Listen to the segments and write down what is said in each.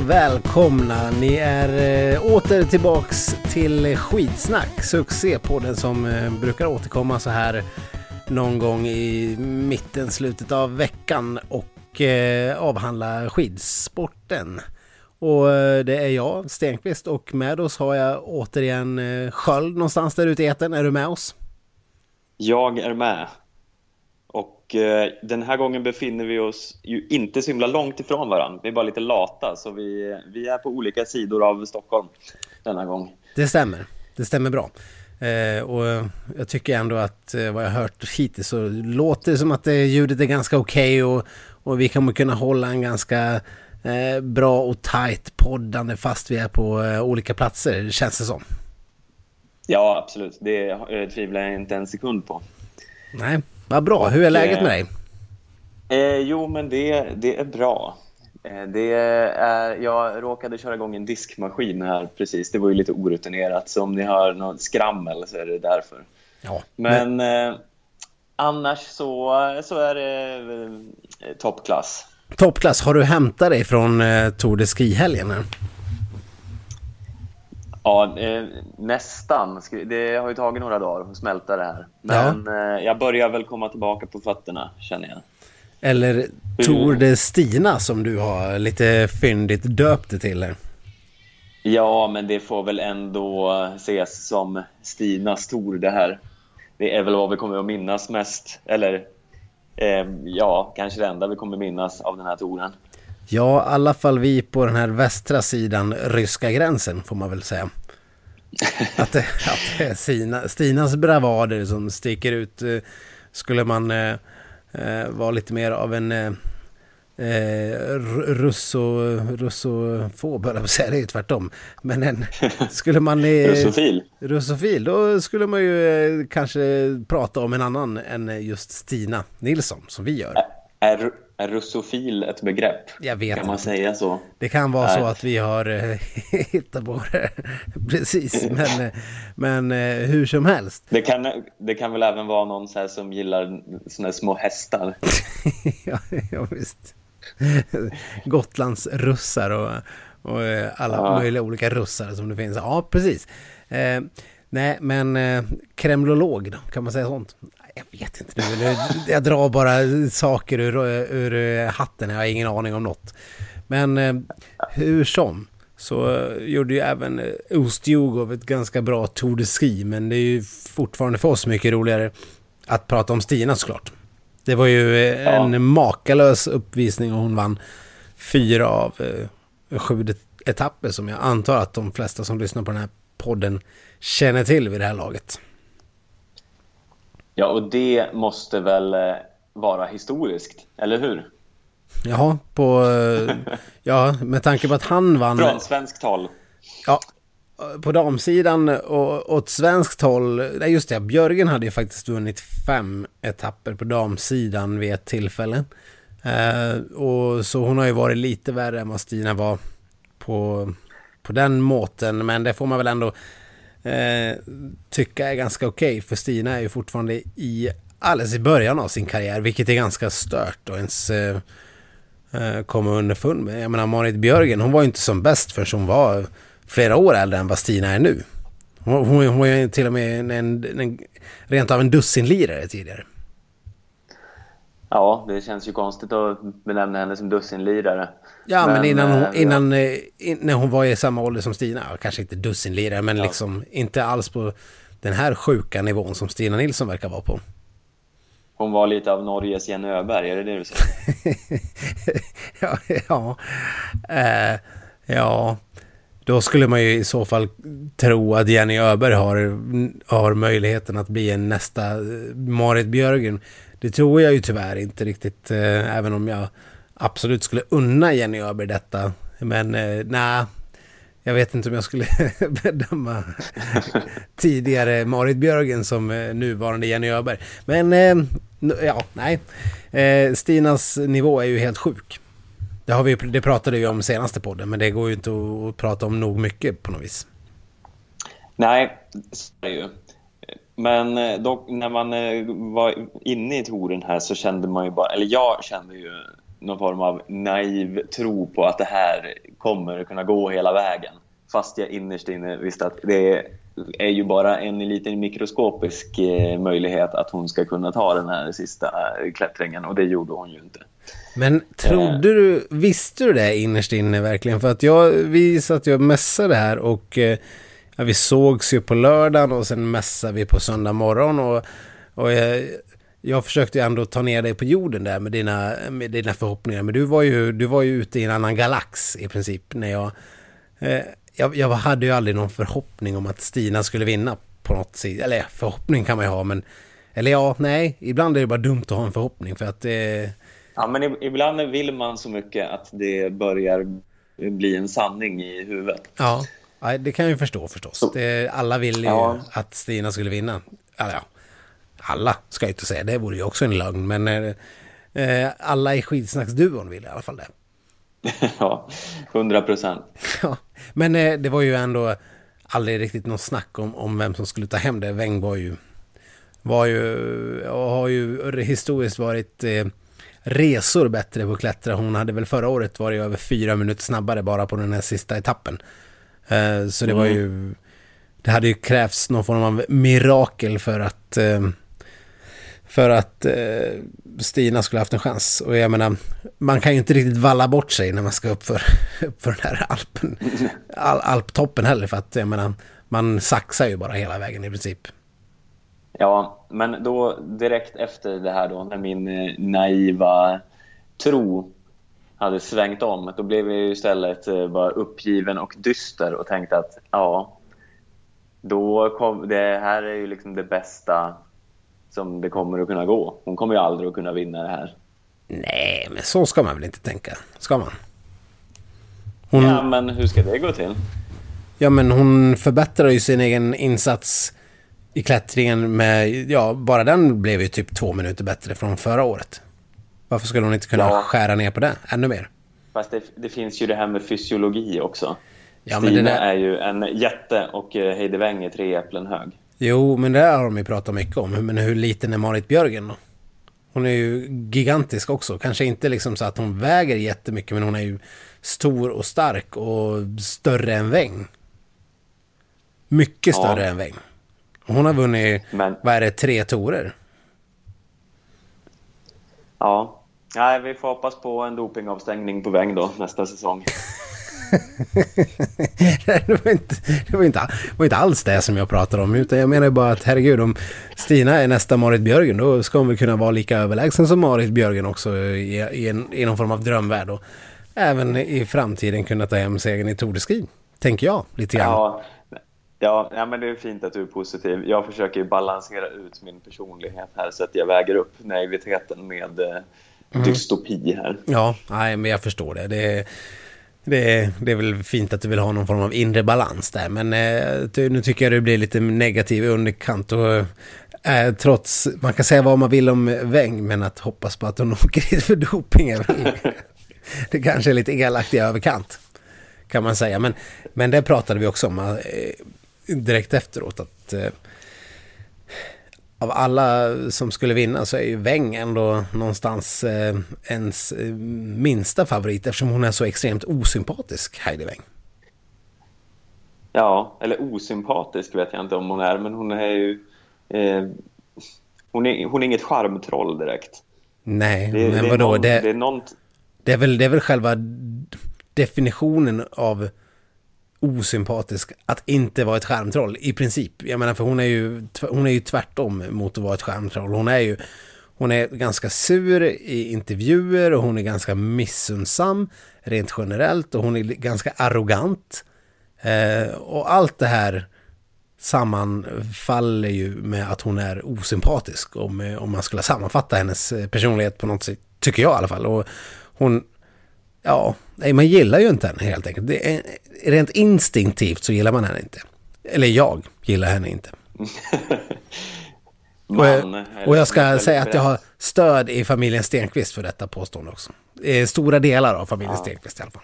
Och välkomna! Ni är eh, åter tillbaks till Skitsnack, succépodden som eh, brukar återkomma så här någon gång i mitten, slutet av veckan och eh, avhandla skidsporten. Och eh, det är jag, Stenqvist, och med oss har jag återigen eh, Sköld någonstans där ute i etern. Är du med oss? Jag är med. Och eh, den här gången befinner vi oss ju inte så himla långt ifrån varandra. Vi är bara lite lata, så vi, vi är på olika sidor av Stockholm denna gång. Det stämmer. Det stämmer bra. Eh, och jag tycker ändå att eh, vad jag hört hittills så låter det som att det, ljudet är ganska okej okay och, och vi kommer kunna hålla en ganska eh, bra och tight poddande fast vi är på eh, olika platser, känns det som. Ja, absolut. Det eh, tvivlar jag inte en sekund på. Nej, vad bra. Hur är läget med dig? Eh, jo, men det, det är bra. Eh, det är, jag råkade köra igång en diskmaskin här precis. Det var ju lite orutinerat, så om ni hör något skrammel så är det därför. Ja, men men eh, annars så, så är det eh, toppklass. Toppklass. Har du hämtat dig från eh, Tour de Ski-helgen? Ja, eh, nästan. Det har ju tagit några dagar att smälta det här. Men ja. eh, jag börjar väl komma tillbaka på fötterna, känner jag. Eller Tour de Stina som du har lite fyndigt döpt det till. Här. Ja, men det får väl ändå ses som Stinas Tour det här. Det är väl vad vi kommer att minnas mest. Eller eh, ja, kanske det enda vi kommer minnas av den här touren. Ja, i alla fall vi på den här västra sidan ryska gränsen får man väl säga. Att det, att det är Stina, Stinas bravader som sticker ut. Eh, skulle man eh, eh, vara lite mer av en eh, eh russo, russofob, på att säga, det är ju tvärtom. Men en, skulle man... Eh, russofil. Russofil, då skulle man ju eh, kanske prata om en annan än just Stina Nilsson, som vi gör. Är, är russofil ett begrepp? Jag vet Kan man inte. säga så? Det kan vara Nej. så att vi har eh, hittat på det. Precis, men, eh, men eh, hur som helst. Det kan, det kan väl även vara någon så som gillar såna små hästar? ja, ja, visst. Gotlands russar och, och alla ja. möjliga olika russar som det finns. Ja, precis. Eh, nej, men eh, kremlolog då, kan man säga sånt? Jag vet inte nu. Jag drar bara saker ur, ur hatten. Jag har ingen aning om något. Men eh, hur som. Så gjorde ju även Ustjugov ett ganska bra Tour de Ski. Men det är ju fortfarande för oss mycket roligare att prata om Stina såklart. Det var ju en ja. makalös uppvisning och hon vann fyra av eh, sju etapper som jag antar att de flesta som lyssnar på den här podden känner till vid det här laget. Ja, och det måste väl eh, vara historiskt, eller hur? Jaha, på... Eh, ja, med tanke på att han vann... Från svenskt håll. Ja, på damsidan och åt svenskt håll... Nej, just det. Björgen hade ju faktiskt vunnit fem etapper på damsidan vid ett tillfälle. Eh, och så hon har ju varit lite värre än vad Stina var på, på den måten. Men det får man väl ändå eh, tycka är ganska okej. Okay, för Stina är ju fortfarande i alldeles i början av sin karriär, vilket är ganska stört att ens eh, eh, komma underfund med. Jag menar Marit Björgen, hon var ju inte som bäst förrän hon var flera år äldre än vad Stina är nu. Hon, hon, hon var ju till och med en, en, en, rent av en dussinlirare tidigare. Ja, det känns ju konstigt att benämna henne som dussinlirare. Ja, men, men innan, hon, eh, innan ja. Eh, när hon var i samma ålder som Stina, kanske inte dussinlirare, men ja. liksom inte alls på den här sjuka nivån som Stina Nilsson verkar vara på. Hon var lite av Norges Jenny Öberg, är det det du säger? ja, ja. Uh, ja, då skulle man ju i så fall tro att Jenny Öberg har, har möjligheten att bli en nästa Marit Björgen. Det tror jag ju tyvärr inte riktigt, eh, även om jag absolut skulle unna Jenny Öberg detta. Men eh, nej, jag vet inte om jag skulle bedöma tidigare Marit Björgen som eh, nuvarande Jenny Öberg. Men eh, ja, nej. Eh, Stinas nivå är ju helt sjuk. Det, har vi, det pratade vi om senaste podden, men det går ju inte att prata om nog mycket på något vis. Nej, så är det ju. Men eh, dock, när man eh, var inne i touren här så kände man ju bara, eller jag kände ju någon form av naiv tro på att det här kommer kunna gå hela vägen. Fast jag innerst inne visste att det är ju bara en liten mikroskopisk eh, möjlighet att hon ska kunna ta den här sista eh, klättringen och det gjorde hon ju inte. Men trodde eh. du, visste du det innerst inne verkligen? För att jag, vi satt ju och mässade här och ja, vi sågs ju på lördagen och sen mässade vi på söndag morgon och, och jag, jag försökte ju ändå ta ner dig på jorden där med dina, med dina förhoppningar. Men du var, ju, du var ju ute i en annan galax i princip när jag jag, jag hade ju aldrig någon förhoppning om att Stina skulle vinna på något sätt. Eller förhoppning kan man ju ha, men... Eller ja, nej. Ibland är det bara dumt att ha en förhoppning för att... Eh... Ja, men ibland vill man så mycket att det börjar bli en sanning i huvudet. Ja, det kan jag ju förstå förstås. Alla vill ju ja. att Stina skulle vinna. Eller ja, alla ska jag inte säga. Det vore ju också en lögn. Men eh, eh alla i skidsnacksduon vill i alla fall det. ja, hundra procent. Ja, men eh, det var ju ändå aldrig riktigt något snack om, om vem som skulle ta hem det. Weng var ju, var ju, och har ju historiskt varit eh, resor bättre på att klättra. Hon hade väl förra året varit över fyra minuter snabbare bara på den här sista etappen. Eh, så det mm. var ju, det hade ju krävts någon form av mirakel för att eh, för att eh, Stina skulle haft en chans. Och jag menar, man kan ju inte riktigt valla bort sig när man ska upp för, upp för den här alpen, al, alptoppen heller. För att jag menar, man saxar ju bara hela vägen i princip. Ja, men då direkt efter det här då, när min eh, naiva tro hade svängt om, då blev jag istället eh, bara uppgiven och dyster och tänkte att ja, då kom, det här är ju liksom det bästa som det kommer att kunna gå. Hon kommer ju aldrig att kunna vinna det här. Nej, men så ska man väl inte tänka? Ska man? Hon... Ja, men hur ska det gå till? Ja, men hon förbättrar ju sin egen insats i klättringen med, ja, bara den blev ju typ två minuter bättre från förra året. Varför skulle hon inte kunna ja. skära ner på det ännu mer? Fast det, det finns ju det här med fysiologi också. Ja, Stina men det där... är ju en jätte och eh, Heidi Weng är tre äpplen hög. Jo, men det har de ju pratat mycket om. Men hur liten är Marit Björgen då? Hon är ju gigantisk också. Kanske inte liksom så att hon väger jättemycket, men hon är ju stor och stark och större än Weng. Mycket större ja. än Weng. Hon har vunnit, men... vad är det, tre torer? Ja, Nej, vi får hoppas på en dopingavstängning på Weng då nästa säsong. det, var inte, det, var inte, det var inte alls det som jag pratade om. Utan jag menar bara att herregud, om Stina är nästa Marit Björgen då ska hon väl kunna vara lika överlägsen som Marit Björgen också i, i, en, i någon form av drömvärld. Och även i framtiden kunna ta hem segern i Tour de Ski. Tänker jag lite grann. Ja, ja, ja, men det är fint att du är positiv. Jag försöker balansera ut min personlighet här så att jag väger upp naiviteten med eh, mm. dystopi här. Ja, nej, men jag förstår det. det det är, det är väl fint att du vill ha någon form av inre balans där. Men eh, nu tycker jag du blir lite negativ i underkant. Och, eh, trots, man kan säga vad man vill om Weng, men att hoppas på att hon åker dit för doping är väl... det kanske är lite elakt i överkant. Kan man säga. Men, men det pratade vi också om eh, direkt efteråt. Att eh, av alla som skulle vinna så är ju Weng ändå någonstans eh, ens eh, minsta favorit eftersom hon är så extremt osympatisk, Heidi Weng. Ja, eller osympatisk vet jag inte om hon är, men hon är ju... Eh, hon, är, hon är inget charmtroll direkt. Nej, det, men vadå? Någon, det, det, är någon... det, är väl, det är väl själva definitionen av osympatisk att inte vara ett skärmtroll i princip. Jag menar för hon är ju, hon är ju tvärtom mot att vara ett skärmtroll. Hon är ju hon är ganska sur i intervjuer och hon är ganska missundsam rent generellt och hon är ganska arrogant. Eh, och allt det här sammanfaller ju med att hon är osympatisk om, om man skulle sammanfatta hennes eh, personlighet på något sätt, tycker jag i alla fall. Och hon, ja, nej man gillar ju inte henne helt enkelt. Det är, rent instinktivt så gillar man henne inte. Eller jag gillar henne inte. Man, och, jag, och jag ska säga att jag har stöd i familjen Stenqvist för detta påstående också. Stora delar av familjen ja. Stenqvist i alla fall.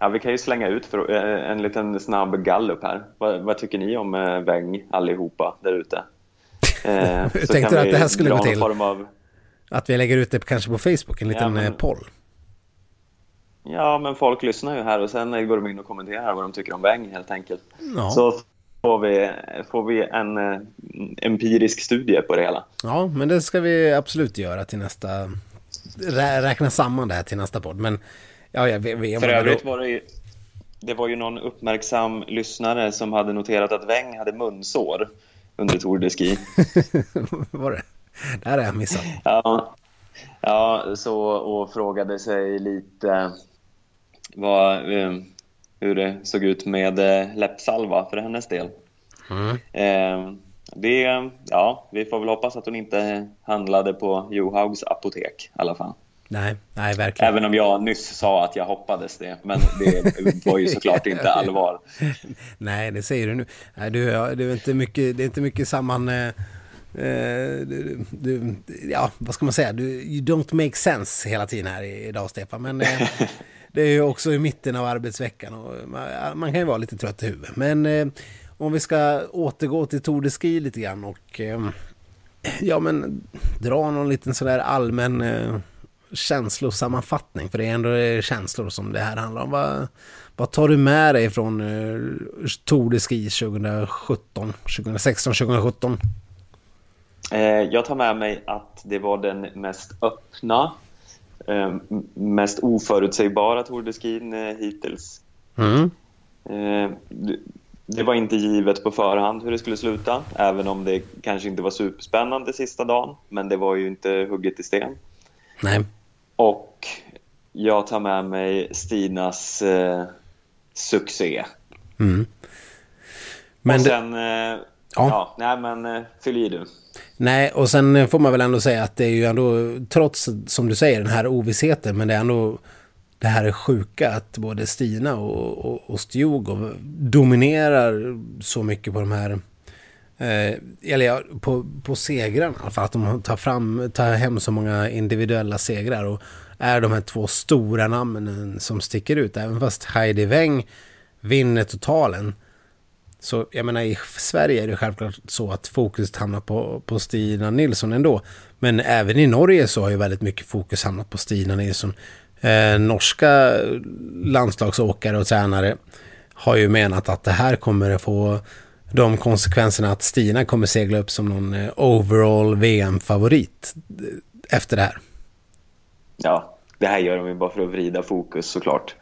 Ja, vi kan ju slänga ut för eh, en liten snabb gallup här. Vad, vad tycker ni om eh, Weng allihopa där ute? Eh, Hur tänkte du att det här skulle gå till? Av, Att vi lägger ut det kanske på Facebook, en liten ja, men... poll. Ja, men folk lyssnar ju här och sen går de in och kommenterar vad de tycker om Weng helt enkelt. Ja. Så får vi, får vi en uh, empirisk studie på det hela. Ja, men det ska vi absolut göra till nästa... Rä, räkna samman det här till nästa podd. Men ja, jag vet, För övrigt var det ju, det var ju någon uppmärksam lyssnare som hade noterat att Weng hade munsår under Tour de Ski. var det? Det här har jag missat. Ja, ja så, och frågade sig lite vad, eh, hur det såg ut med eh, läppsalva för hennes del. Mm. Eh, det, ja, vi får väl hoppas att hon inte handlade på Johaugs apotek i alla fall. Nej, nej, verkligen. Även om jag nyss sa att jag hoppades det, men det var ju såklart inte allvar. nej, det säger du nu. Nej, du, det, är inte mycket, det är inte mycket samman... Eh, du, du, ja, vad ska man säga? Du, you don't make sense hela tiden här idag, Stefan. Men eh, det är ju också i mitten av arbetsveckan och man, man kan ju vara lite trött i huvudet. Men eh, om vi ska återgå till Tour de Ski lite grann och eh, ja men dra någon liten sådär allmän eh, känslosammanfattning. För det är ändå eh, känslor som det här handlar om. Vad, vad tar du med dig från eh, Tour de Ski 2017, 2016, 2017? Jag tar med mig att det var den mest öppna mest oförutsägbara Tour de Ski eh, hittills. Mm. Eh, det var inte givet på förhand hur det skulle sluta, även om det kanske inte var superspännande sista dagen. Men det var ju inte hugget i sten. Nej. Och jag tar med mig Stinas eh, succé. Mm. Men och sen... Eh, ja. ja, nej men eh, fyll i du. Nej, och sen får man väl ändå säga att det är ju ändå, trots som du säger, den här ovissheten, men det är ändå det här är sjuka att både Stina och, och, och Stjugov dominerar så mycket på de här eh, eller ja, på, på segrarna. För att de tar, fram, tar hem så många individuella segrar och är de här två stora namnen som sticker ut. Även fast Heidi Weng vinner totalen så jag menar i Sverige är det självklart så att fokuset hamnar på, på Stina Nilsson ändå. Men även i Norge så har ju väldigt mycket fokus hamnat på Stina Nilsson. Eh, norska landslagsåkare och tränare har ju menat att det här kommer att få de konsekvenserna att Stina kommer segla upp som någon eh, overall VM-favorit efter det här. Ja, det här gör de ju bara för att vrida fokus såklart.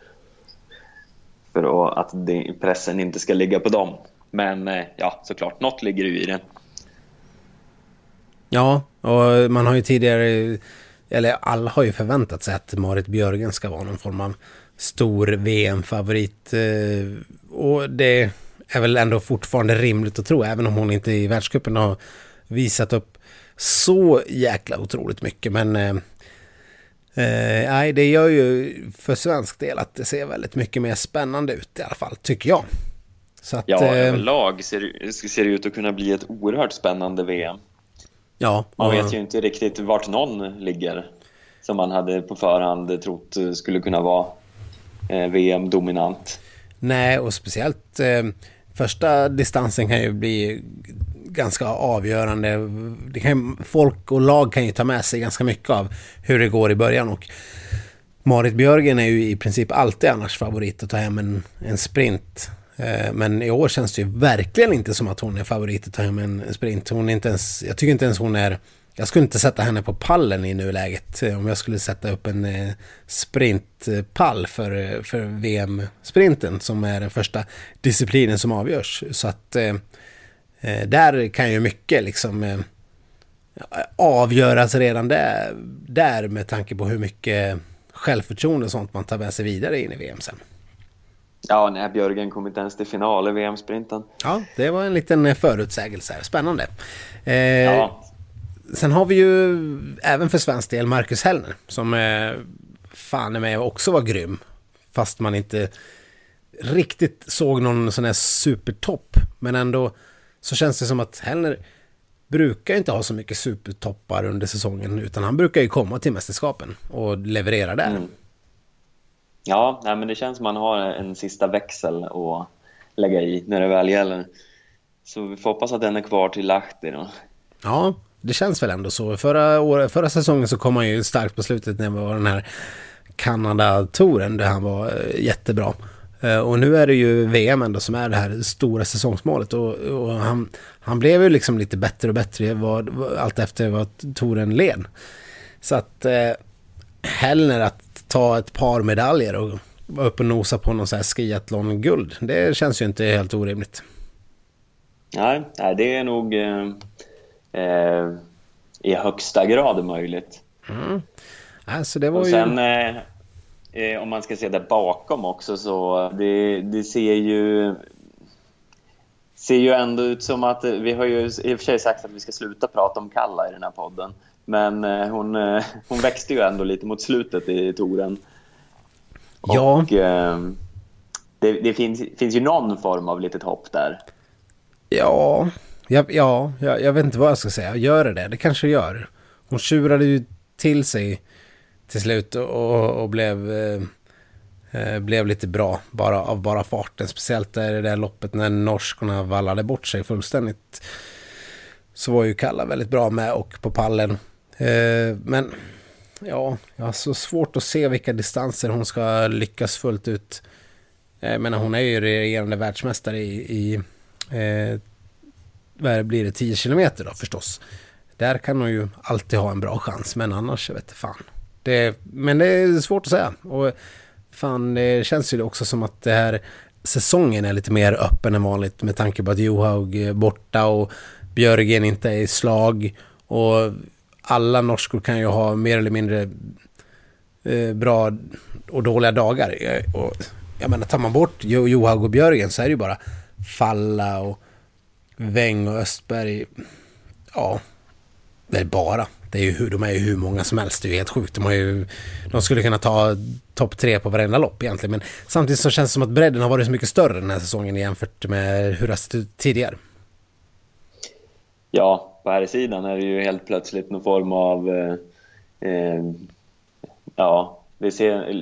För att pressen inte ska ligga på dem. Men eh, ja, såklart, något ligger ju i den. Ja, och man har ju tidigare, eller alla har ju förväntat sig att Marit Björgen ska vara någon form av stor VM-favorit. Eh, och det är väl ändå fortfarande rimligt att tro, även om hon inte i världscupen har visat upp så jäkla otroligt mycket. Men eh, eh nej, det gör ju för svensk del att det ser väldigt mycket mer spännande ut i alla fall, tycker jag. Så att, ja, eh, överlag ser, ser det ut att kunna bli ett oerhört spännande VM. Ja. Man vet ju inte riktigt vart någon ligger som man hade på förhand trott skulle kunna vara eh, VM-dominant. Nej, och speciellt eh, första distansen kan ju bli ganska avgörande. Det kan, folk och lag kan ju ta med sig ganska mycket av hur det går i början. Och Marit Björgen är ju i princip alltid annars favorit att ta hem en, en sprint. Eh, men i år känns det ju verkligen inte som att hon är favorit att ta hem en sprint. Hon är inte ens, jag tycker inte ens hon är... Jag skulle inte sätta henne på pallen i nuläget. Eh, om jag skulle sätta upp en eh, sprintpall för, för VM-sprinten som är den första disciplinen som avgörs. Så att där kan ju mycket liksom avgöras redan där, där med tanke på hur mycket självförtroende och sånt man tar med sig vidare in i VM sen. Ja, nej, Björgen kom inte ens till final i VM-sprinten. Ja, det var en liten eh, förutsägelse. Spännande. Eh, ja. Sen har vi ju även för svensk del Marcus Hellner som eh, fan är med och också var grym. Fast man inte riktigt såg någon sån här supertopp. Men ändå så känns det som att Hellner brukar inte ha så mycket supertoppar under säsongen. Utan han brukar ju komma till mästerskapen och leverera där. Mm. Ja, nej, men det känns som man har en sista växel att lägga i när det väl gäller. Så vi får hoppas att den är kvar till Lahti då. Ja, Det känns väl ändå så. Förra, år, förra säsongen så kom han ju starkt på slutet när det var den här Kanada-touren där han var eh, jättebra. Eh, och nu är det ju VM ändå som är det här stora säsongsmålet. Och, och han, han blev ju liksom lite bättre och bättre vad, allt efter vad touren led. Så att eh, hellre att ta ett par medaljer och vara uppe och nosa på någon sån här skiathlon-guld. Det känns ju inte helt orimligt. Nej, det är nog eh, eh, i högsta grad möjligt. Mm. Alltså det var och sen, ju... eh, om man ska se där bakom också, så det, det ser ju ser ju ändå ut som att vi har ju i och för sig sagt att vi ska sluta prata om Kalla i den här podden. Men eh, hon, eh, hon växte ju ändå lite mot slutet i touren. Ja. Och, eh, det, det finns, finns ju någon form av litet hopp där. Ja, ja, ja jag, jag vet inte vad jag ska säga. Gör det det? Det kanske gör. Hon tjurade ju till sig till slut och, och blev, eh, blev lite bra bara av bara farten. Speciellt där i det där loppet när norskorna vallade bort sig fullständigt. Så var ju Kalla väldigt bra med och på pallen. Eh, men ja, jag har så svårt att se vilka distanser hon ska lyckas fullt ut. Eh, jag menar hon är ju regerande världsmästare i, i eh, vad blir det, 10 kilometer då förstås. Där kan hon ju alltid ha en bra chans, men annars, jag vet fan. Det, men det är svårt att säga. Och fan, det känns ju också som att det här säsongen är lite mer öppen än vanligt med tanke på att Johaug är borta och Björgen inte är i slag. Och alla norskor kan ju ha mer eller mindre eh, bra och dåliga dagar. Och jag menar, tar man bort Johaug och Björgen så är det ju bara Falla och Weng och Östberg. Ja, det är bara. Det är ju, de är ju hur många som helst. Det är ju helt sjukt. De, har ju, de skulle kunna ta topp tre på varenda lopp egentligen. Men samtidigt så känns det som att bredden har varit så mycket större den här säsongen jämfört med hur det har sett ut tidigare. Ja, på här sidan är det ju helt plötsligt någon form av... Eh, eh, ja, det ser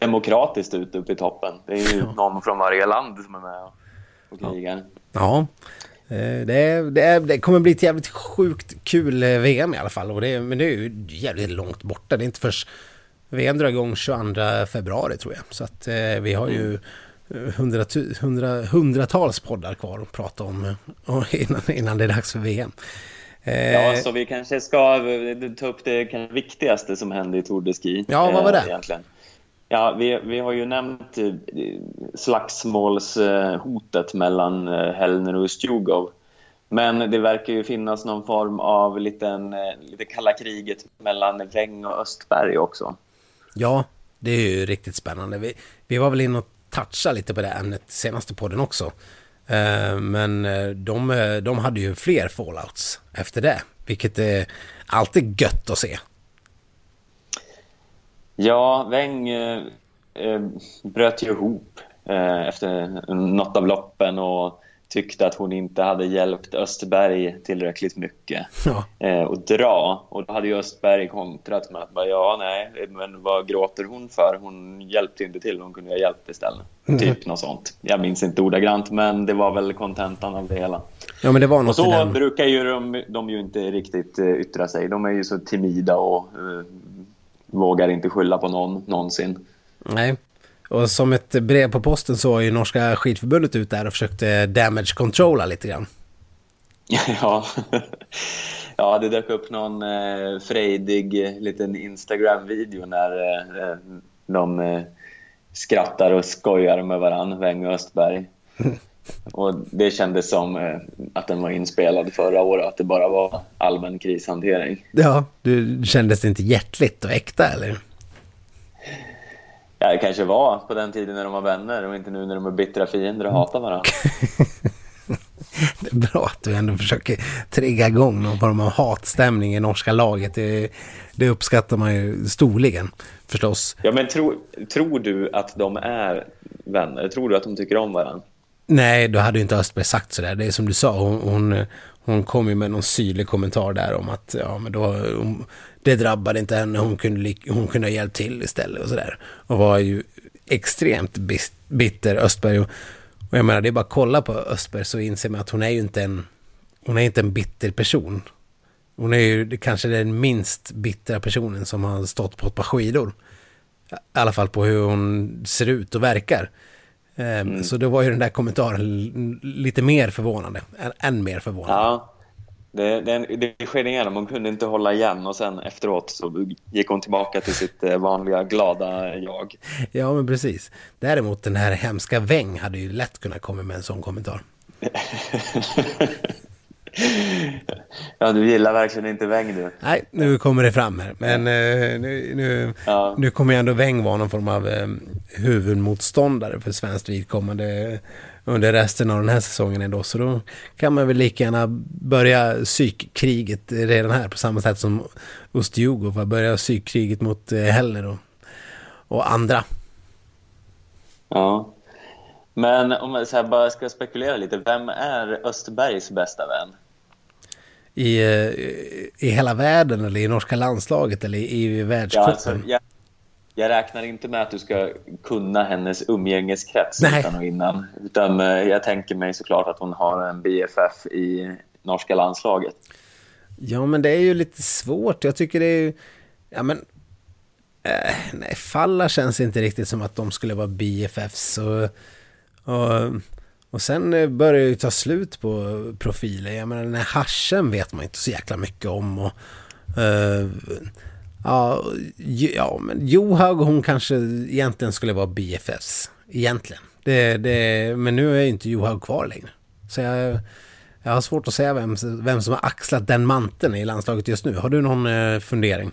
demokratiskt ut uppe i toppen. Det är ju ja. någon från varje land som är med och krigar. Ja. Eh, det, det, det, kommer bli ett jävligt sjukt kul eh, VM i alla fall. Och det, men det är ju jävligt långt borta. Det är inte först... VM drar igång 22 februari tror jag. Så att eh, vi har ju hundra, hundratals poddar kvar att prata om innan, innan det är dags för VM. Ja, så vi kanske ska ta upp det viktigaste som hände i Tour de Ski. Ja, vad var det? Egentligen. Ja, vi, vi har ju nämnt eh, slagsmålshotet mellan eh, Hellner och Stjugov. Men det verkar ju finnas någon form av liten, eh, lite kalla kriget mellan Weng och Östberg också. Ja, det är ju riktigt spännande. Vi, vi var väl inne och touchade lite på det ämnet senaste podden också. Eh, men eh, de, eh, de hade ju fler fallouts efter det, vilket är alltid gött att se. Ja, Weng eh, bröt ju ihop eh, efter något av loppen och tyckte att hon inte hade hjälpt Österberg tillräckligt mycket ja. eh, och dra. Och då hade ju Östberg kontrat med att bara, ja, nej, men vad gråter hon för? Hon hjälpte inte till, hon kunde ha hjälpt istället. Mm. Typ något sånt. Jag minns inte ordagrant, men det var väl kontentan av det hela. Ja, men det var något och så brukar ju de, de ju inte riktigt uh, yttra sig. De är ju så timida och uh, vågar inte skylla på någon någonsin. Nej, och som ett brev på posten så var ju norska skidförbundet ut där och försökte damage controlla lite grann. ja. ja, det dök upp någon eh, frejdig liten Instagram-video när eh, de eh, skrattar och skojar med varandra, Weng och Östberg. Och det kändes som eh, att den var inspelad förra året, att det bara var allmän krishantering. Ja, du kändes inte hjärtligt och äkta eller? Ja, det kanske var på den tiden när de var vänner och inte nu när de är bittra fiender och hatar varandra. det är bra att du ändå försöker trigga igång någon form av hatstämning i norska laget. Det, det uppskattar man ju storligen förstås. Ja, men tro, tror du att de är vänner? Tror du att de tycker om varandra? Nej, då hade ju inte Östberg sagt sådär. Det är som du sa, hon, hon, hon kom ju med någon syrlig kommentar där om att ja, men då, det drabbade inte henne, hon kunde, hon kunde ha hjälpt till istället och sådär. Och var ju extremt bitter, Östberg. Och, och jag menar, det är bara att kolla på Östberg så inser man att hon är ju inte en, hon är inte en bitter person. Hon är ju kanske den minst bittra personen som har stått på ett par skidor. I alla fall på hur hon ser ut och verkar. Ehm, mm. Så då var ju den där kommentaren lite mer förvånande. Än mer förvånande. Ja. Det, det, det skedde igenom, hon kunde inte hålla igen och sen efteråt så gick hon tillbaka till sitt eh, vanliga glada jag. Ja, men precis. Däremot den här hemska Weng hade ju lätt kunnat komma med en sån kommentar. ja, du gillar verkligen inte Weng du. Nej, nu kommer det fram här. Men eh, nu, nu, ja. nu kommer ju ändå Weng vara någon form av eh, huvudmotståndare för svenskt vidkommande under resten av den här säsongen ändå. Så då kan man väl lika gärna börja psykkriget redan här på samma sätt som Ustjugov börja psykkriget mot eh, Hellner och, och andra. Ja, men om jag så bara ska spekulera lite, vem är Österbergs bästa vän? I, eh, i hela världen eller i norska landslaget eller i, i världscupen? Ja, alltså, jag, räknar inte med att du ska kunna hennes umgängeskrets Nej. utan och innan. Utan eh, jag tänker mig såklart att hon har en BFF i norska landslaget. Ja, men det är ju lite svårt. Jag tycker det är ju... Ja, men... Äh, nej, Falla känns inte riktigt som att de skulle vara BFFs. Och, och, och sen eh, börjar det ju ta slut på profiler. Jag menar, den här Haschen vet man inte så jäkla mycket om. Och, uh, Ja, ja men Johaug hon kanske egentligen skulle vara BFFs. Egentligen. Det, det, men nu är inte Johaug kvar längre. Så jag, jag har svårt att säga vem, vem som har axlat den manteln i landslaget just nu. Har du någon eh, fundering?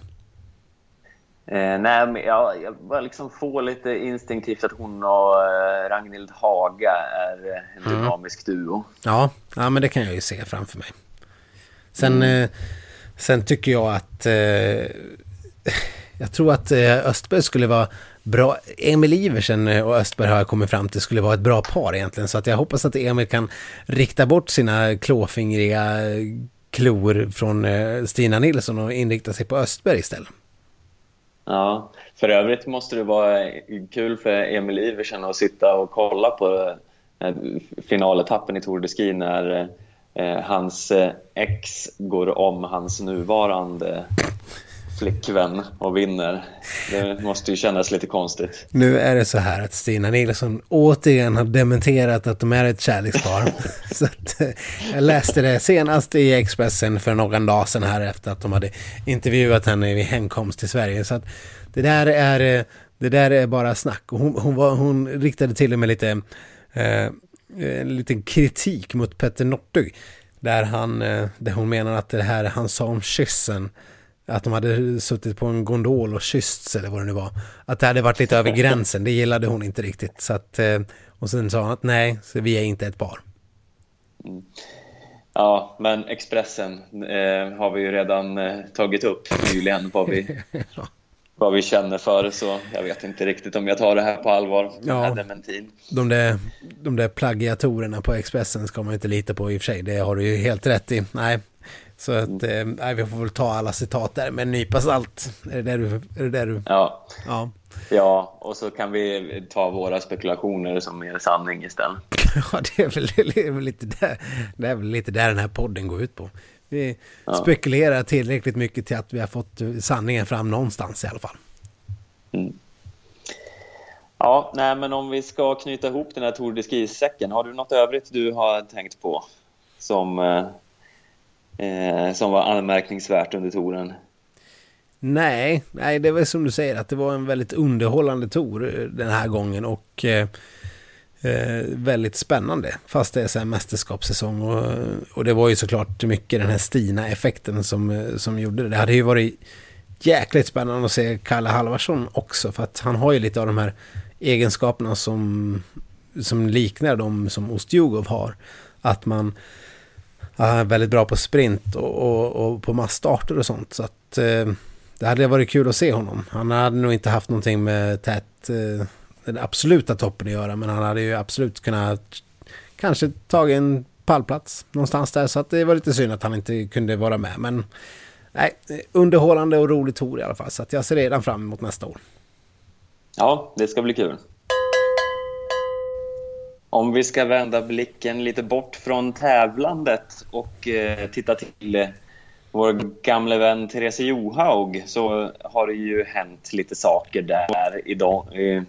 Eh, nej, men jag, jag bara liksom får lite instinktivt att hon och eh, Ragnhild Haga är eh, en mm. dynamisk duo. Ja, ja, men det kan jag ju se framför mig. Sen, mm. eh, sen tycker jag att eh, jag tror att eh, Östberg skulle vara bra. Emil Iversen eh, och Östberg har jag kommit fram till skulle vara ett bra par egentligen. Så att jag hoppas att Emil kan rikta bort sina klåfingriga eh, klor från Stina Nilsson och inrikta sig på Östberg istället. Ja, för övrigt måste det vara kul för Emil Iversen att sitta och kolla på finaletappen i Tour de Ski när hans ex går om hans nuvarande flickvän och vinner. Det måste ju kännas lite konstigt. Nu är det så här att Stina Nilsson återigen har dementerat att de är ett kärlekspar. så att, eh, jag läste det senast i Expressen för någon dag sedan här efter att de hade intervjuat henne vid hemkomst till Sverige. Så att det där är, eh, det där är bara snack. hon, hon, var, hon riktade till och med lite, eh, en liten kritik mot Petter Northug. Där, han, eh, där hon menar att det här han sa om kyssen att de hade suttit på en gondol och kyssts eller vad det nu var. Att det hade varit lite över gränsen, det gillade hon inte riktigt. Så att, eh, och sen sa hon att nej, så vi är inte ett par. Mm. Ja, men Expressen eh, har vi ju redan eh, tagit upp nyligen vad vi, vad vi känner för. Så jag vet inte riktigt om jag tar det här på allvar. Ja, de där, de där plagiatorerna på Expressen ska man inte lita på i och för sig. Det har du ju helt rätt i. Nej, så att, eh, vi får väl ta alla citat där med en nypa salt. Är det där du... Är det där du... Ja. ja. Ja, och så kan vi ta våra spekulationer som mer sanning istället. ja, det är, väl, det, är väl lite där, det är väl lite där den här podden går ut på. Vi ja. spekulerar tillräckligt mycket till att vi har fått sanningen fram någonstans i alla fall. Mm. Ja, nej, men om vi ska knyta ihop den här Tour de Ski-säcken, har du något övrigt du har tänkt på som eh, som var anmärkningsvärt under touren? Nej, nej, det var som du säger att det var en väldigt underhållande tour eh, den här gången och eh, eh, väldigt spännande. Fast det är så här mästerskapssäsong och, och det var ju såklart mycket den här Stina-effekten som, eh, som gjorde det. Det hade ju varit jäkligt spännande att se Kalle Halvarsson också för att han har ju lite av de här egenskaperna som, som liknar de som Ostjugov har. Att man han är väldigt bra på sprint och, och, och på massstarter och sånt. Så att eh, det hade varit kul att se honom. Han hade nog inte haft någonting med tät, eh, den absoluta toppen att göra. Men han hade ju absolut kunnat kanske tagit en pallplats någonstans där. Så att det var lite synd att han inte kunde vara med. Men nej, underhållande och rolig tour i alla fall. Så att jag ser redan fram emot nästa år. Ja, det ska bli kul. Om vi ska vända blicken lite bort från tävlandet och eh, titta till eh, vår gamle vän Therese Johaug så har det ju hänt lite saker där idag. Eh,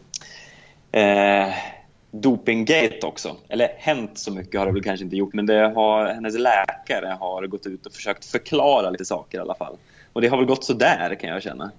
eh, dopinggate också. Eller hänt så mycket har det väl kanske inte gjort, men det har, hennes läkare har gått ut och försökt förklara lite saker i alla fall. Och det har väl gått så där kan jag känna.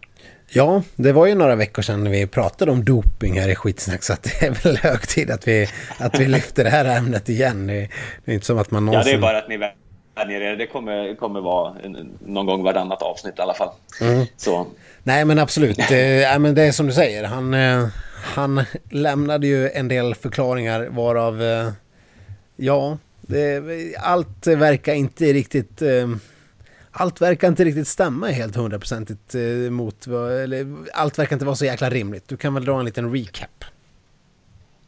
Ja, det var ju några veckor sedan vi pratade om doping här i skitsnack så att det är väl hög tid att vi, att vi lyfter det här ämnet igen. Det är inte som att man någonsin... Ja, det är bara att ni vänjer er. Det kommer, kommer vara någon gång vartannat avsnitt i alla fall. Mm. Så. Nej, men absolut. Det, men det är som du säger. Han, eh, han lämnade ju en del förklaringar varav... Eh, ja, det, allt verkar inte riktigt... Allt verkar inte riktigt stämma helt hundraprocentigt eh, mot... Eller, allt verkar inte vara så jäkla rimligt. Du kan väl dra en liten recap?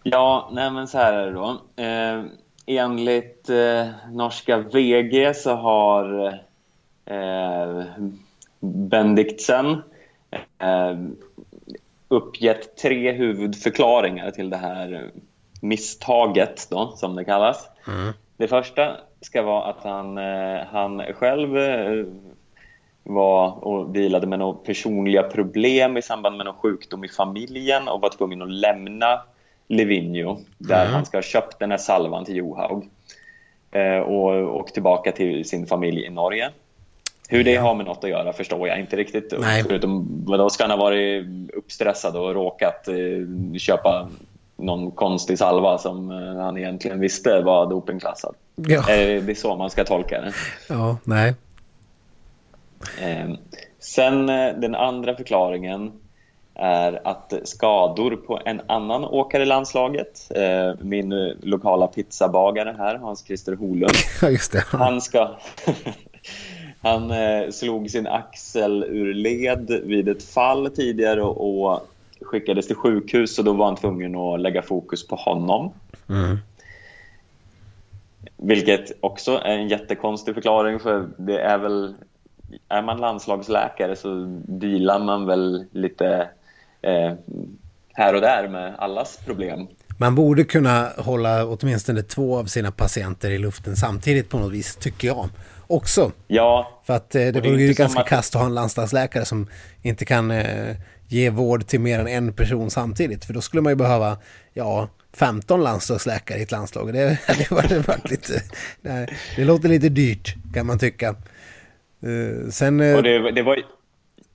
Ja, nej men så här är det då. Eh, enligt eh, norska VG så har eh, Bendiksen eh, uppgett tre huvudförklaringar till det här misstaget, då, som det kallas. Mm. Det första ska vara att han, eh, han själv eh, var och vilade med några personliga problem i samband med någon sjukdom i familjen och var tvungen att lämna Livigno där mm. han ska ha köpt den här salvan till Johaug eh, och åkt tillbaka till sin familj i Norge. Hur det har med något att göra förstår jag inte riktigt. Nej. Förutom, vadå, ska han ha varit uppstressad och råkat köpa någon konstig salva som eh, han egentligen visste var dopingklassad? Ja. Det är så man ska tolka det. Ja, nej. Eh, sen eh, den andra förklaringen är att skador på en annan åkare i landslaget, eh, min lokala pizzabagare här, Hans-Christer Holund, han ska Han slog sin axel ur led vid ett fall tidigare och skickades till sjukhus och då var han tvungen att lägga fokus på honom. Mm. Vilket också är en jättekonstig förklaring för det är väl är man landslagsläkare så dealar man väl lite eh, här och där med allas problem. Man borde kunna hålla åtminstone två av sina patienter i luften samtidigt på något vis, tycker jag också. Ja. För att eh, det vore ju ganska att... kast att ha en landslagsläkare som inte kan eh, ge vård till mer än en person samtidigt. För då skulle man ju behöva, ja, 15 landslagsläkare i ett landslag. Det, det, var, det, var lite, det, det låter lite dyrt kan man tycka. Uh, sen, uh, och det, det, var,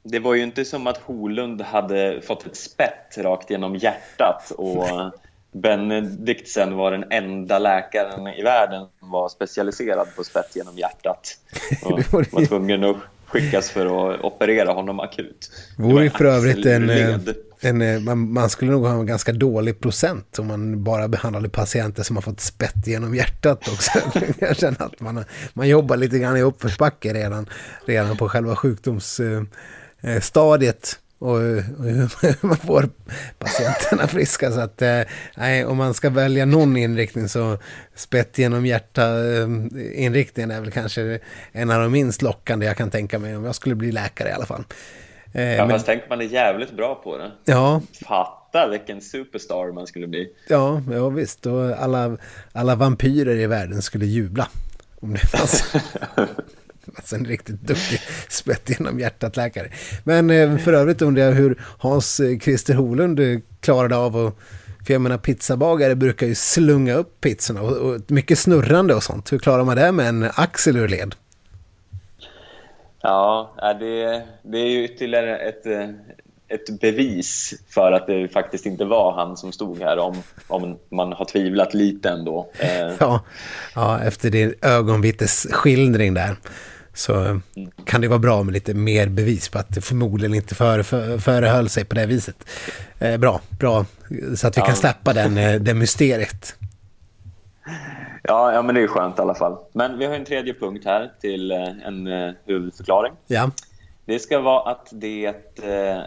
det var ju inte som att Holund hade fått ett spett rakt genom hjärtat och Benediktsen var den enda läkaren i världen som var specialiserad på spett genom hjärtat. Och var tvungen att skickas för att operera honom akut. Vore ju för övrigt en, eh, en, eh, man, man, skulle nog ha en ganska dålig procent om man bara behandlade patienter som har fått spett genom hjärtat också. Jag känner att man, man jobbar lite grann i uppförsbacke redan, redan på själva sjukdomsstadiet. Och, hur man får patienterna friska. Så att eh, nej, om man ska välja någon inriktning så spett genom hjärta eh, inriktningen är väl kanske en av de minst lockande jag kan tänka mig om jag skulle bli läkare i alla fall. Eh, ja, men... fast tänk man är jävligt bra på det. Ja. Fatta vilken superstar man skulle bli. Ja, ja visst. Och alla, alla vampyrer i världen skulle jubla. Om det fanns. Alltså en riktigt duktig spett genom hjärtat-läkare. Men eh, för övrigt undrar jag hur Hans eh, Holund eh, klarade av att... För jag menar pizzabagare brukar ju slunga upp pizzorna och, och mycket snurrande och sånt. Hur klarar man det med en axel ur led? Ja, det, det är ju ytterligare ett, ett bevis för att det faktiskt inte var han som stod här om, om man har tvivlat lite ändå. Ja, ja efter din ögonvittes skildring där så kan det vara bra med lite mer bevis på att det förmodligen inte före, för, förehöll sig på det viset. Eh, bra, bra. Så att vi ja. kan släppa den, eh, det mysteriet. Ja, ja, men det är skönt i alla fall. Men vi har en tredje punkt här till eh, en eh, huvudförklaring. Ja. Det ska vara att det eh,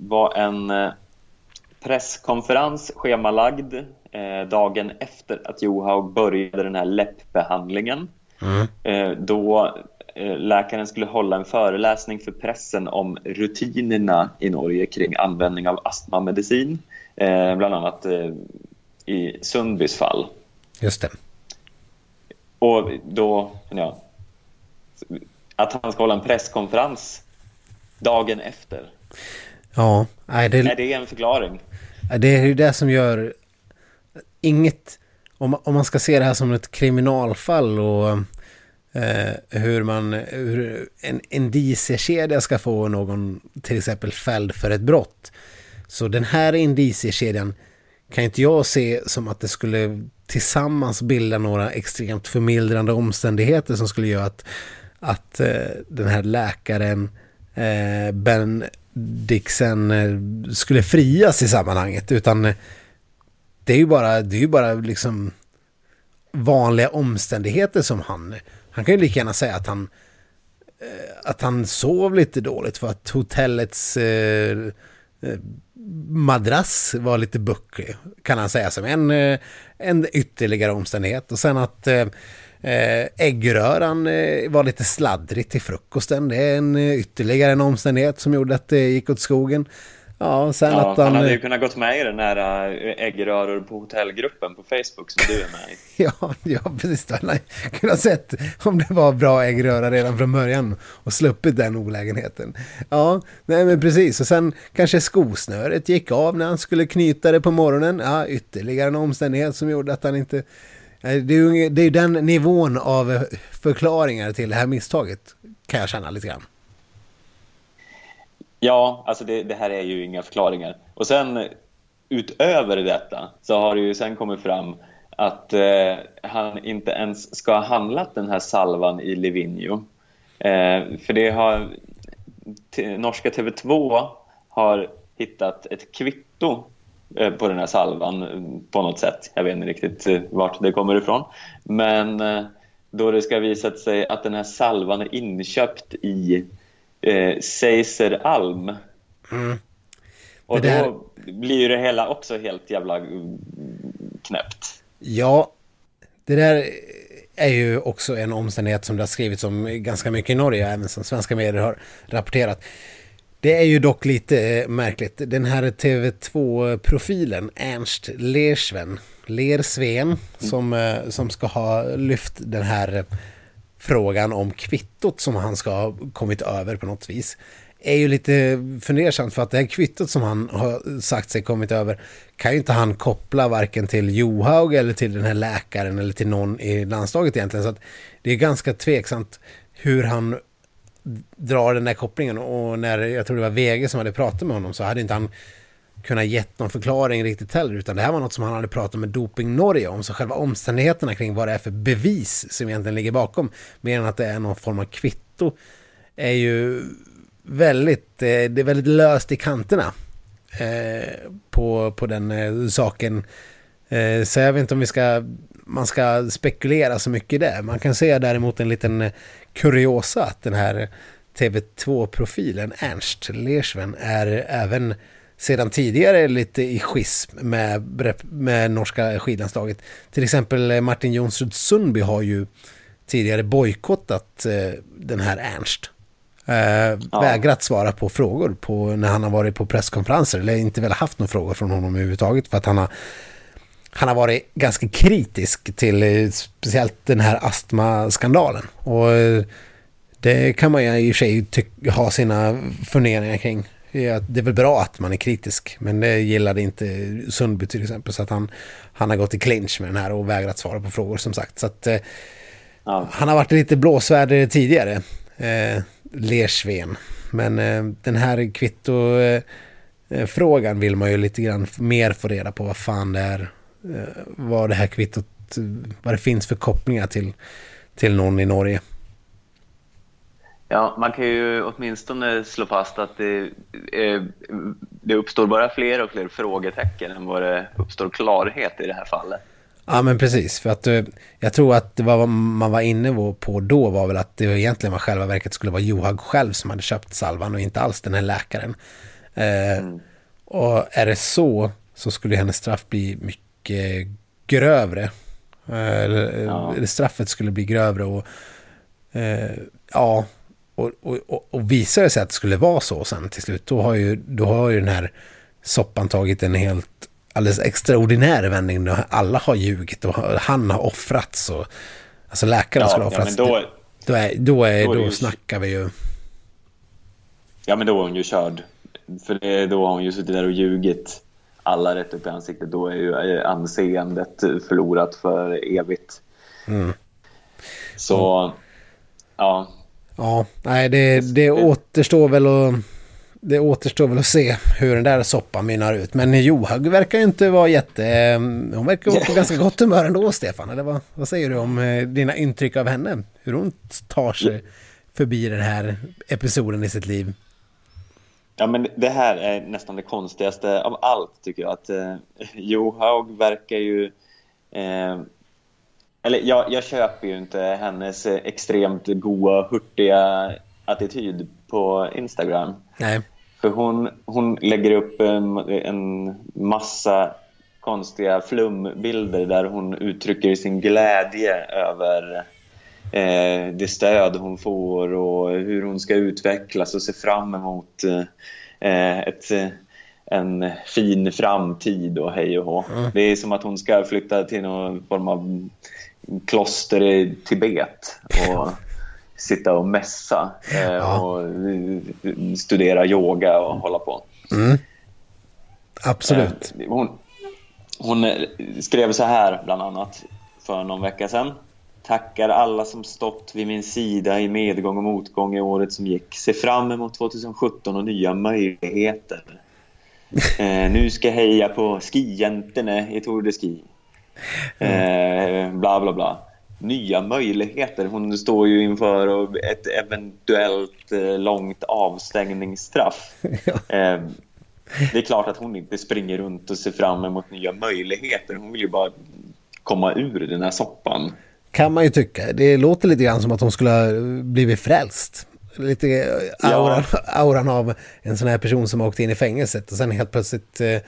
var en eh, presskonferens schemalagd eh, dagen efter att Johaug började den här läppbehandlingen. Mm. Eh, då Eh, läkaren skulle hålla en föreläsning för pressen om rutinerna i Norge kring användning av astmamedicin, eh, bland annat eh, i Sundbys fall. Just det. Och då, ja, att han ska hålla en presskonferens dagen efter. Ja, nej, det... Är det en förklaring? Det är ju det som gör inget... Om, om man ska se det här som ett kriminalfall och eh, hur man... Hur en indiciekedja ska få någon till exempel fälld för ett brott. Så den här indiciekedjan kan inte jag se som att det skulle tillsammans bilda några extremt förmildrande omständigheter som skulle göra att, att eh, den här läkaren eh, Ben Dixon eh, skulle frias i sammanhanget utan eh, det är ju bara, det är ju bara liksom vanliga omständigheter som han, han kan ju lika gärna säga att han eh, att han sov lite dåligt för att hotellets eh, eh madrass var lite bucklig kan han säga som en, eh, en ytterligare omständighet och sen att Eh, eh äggröran var lite sladdrig till frukosten. Det är en ytterligare en omständighet som gjorde att det gick åt skogen. Ja, sen ja, att han... han hade ju kunnat gått med i den här äggröror på hotellgruppen på Facebook som du är med i. ja, ja, precis. Han hade kunnat sett om det var bra äggröra redan från början och sluppit den olägenheten. Ja, nej men precis. Och sen kanske skosnöret gick av när han skulle knyta det på morgonen. Ja, ytterligare en omständighet som gjorde att han inte Eh, det är ju det är den nivån av förklaringar till det här misstaget kan jag känna lite grann. Ja, alltså det, det, här är ju inga förklaringar. Och sen utöver detta så har det ju sen kommit fram att eh, han inte ens ska ha handlat den här salvan i Livigno. Eh, för det har norska TV2 har hittat ett kvitto Eh, på den här salvan eh, på något sätt. Jag vet inte riktigt eh, vart det kommer ifrån. Men eh, då det ska visat sig att den här salvan är inköpt i eh, Seiser Alm. Mm. Och där... då blir det hela också helt jävla knäppt. Ja, det där är ju också en omständighet som det har skrivits om ganska mycket i Norge, även som svenska medier har rapporterat. Det är ju dock lite eh, märkligt. Den här TV2-profilen, Ernst Lersven, Lersven, mm. som, eh, som ska ha lyft den här frågan om kvittot som han ska ha kommit över på något vis är ju lite fundersamt för att det här kvittot som han har sagt sig kommit över kan ju inte han koppla varken till Johaug eller till den här läkaren eller till någon i landslaget egentligen. Så att det är ganska tveksamt hur han drar den där kopplingen och när jag tror det var VG som hade pratat med honom så hade inte han kunnat gett någon förklaring riktigt heller utan det här var något som han hade pratat med Doping Norge om så själva omständigheterna kring vad det är för bevis som egentligen ligger bakom mer än att det är någon form av kvitto är ju väldigt, eh, det är väldigt löst i kanterna eh, på, på den eh, saken. Eh, så jag vet inte om vi ska, man ska spekulera så mycket i det. Man kan se däremot en liten eh, kuriosa att den här TV2-profilen Ernst Lersven är även sedan tidigare lite i schism med, med norska skidlandslaget. Till exempel Martin Jonsrud Sundby har ju tidigare bojkottat eh, den här Ernst. Eh, ja. Vägrat svara på frågor på, när han har varit på presskonferenser. Eller inte väl haft några frågor från honom överhuvudtaget. För att han har, han har varit ganska kritisk till eh, speciellt den här astmaskandalen. Och eh, det kan man ju i och för sig ha sina funderingar kring. Det är väl bra att man är kritisk, men det gillade inte Sundby till exempel. Så att han, han har gått i clinch med den här och vägrat svara på frågor som sagt. Så att, eh, ja. Han har varit lite blåsvärd tidigare, eh, Lersven. Men eh, den här kvitto-frågan eh, vill man ju lite grann mer få reda på vad fan det är. Eh, vad det här kvittot, vad det finns för kopplingar till, till någon i Norge. Ja, man kan ju åtminstone slå fast att det, det uppstår bara fler och fler frågetecken än vad det uppstår klarhet i det här fallet. Ja, men precis. För att eh, jag tror att vad man var inne på då var väl att det egentligen var själva verket skulle vara Johag själv som hade köpt salvan och inte alls den här läkaren. Eh, mm. Och är det så så skulle hennes straff bli mycket grövre. Eh, eller, ja. straffet skulle bli grövre och ja, och, och, och visar det sig att det skulle vara så sen till slut, då har ju, då har ju den här soppan tagit en helt alldeles extraordinär vändning. Då alla har ljugit och han har offrats. Och, alltså läkaren ja, skulle ha offrats. Ja, men då, Då, är, då, är, då, är då snackar vi ju. Ja, men då är hon ju körd. För det, då har hon ju suttit där och ljugit alla rätt upp i ansiktet. Då är ju anseendet förlorat för evigt. Mm. Så, mm. ja. Ja, nej det, det återstår väl att... Det återstår väl att se hur den där soppan mynnar ut. Men Johaug verkar ju inte vara jätte... Hon verkar vara på ganska gott humör ändå, Stefan. Eller vad, vad säger du om eh, dina intryck av henne? Hur hon tar sig förbi den här episoden i sitt liv? Ja, men det här är nästan det konstigaste av allt, tycker jag. Att eh, Johaug verkar ju... Eh, eller jag, jag köper ju inte hennes extremt goa, hurtiga attityd på Instagram. Nej. För hon, hon lägger upp en, en massa konstiga flumbilder där hon uttrycker sin glädje över eh, det stöd hon får och hur hon ska utvecklas och se fram emot eh, ett, en fin framtid och hej och hå. Mm. Det är som att hon ska flytta till någon form av kloster i Tibet och sitta och mässa eh, och studera yoga och hålla på. Mm. Absolut. Eh, hon, hon skrev så här bland annat för någon vecka sedan. Tackar alla som stått vid min sida i medgång och motgång i året som gick. Se fram emot 2017 och nya möjligheter. Eh, nu ska jag heja på skijäntorna i Tour de Ski. Eh, bla, bla, bla. Nya möjligheter. Hon står ju inför ett eventuellt eh, långt avstängningsstraff. Eh, det är klart att hon inte springer runt och ser fram emot nya möjligheter. Hon vill ju bara komma ur den här soppan. Kan man ju tycka. Det låter lite grann som att hon skulle ha blivit frälst. Lite auran, ja. auran av en sån här person som åkte in i fängelset och sen helt plötsligt eh,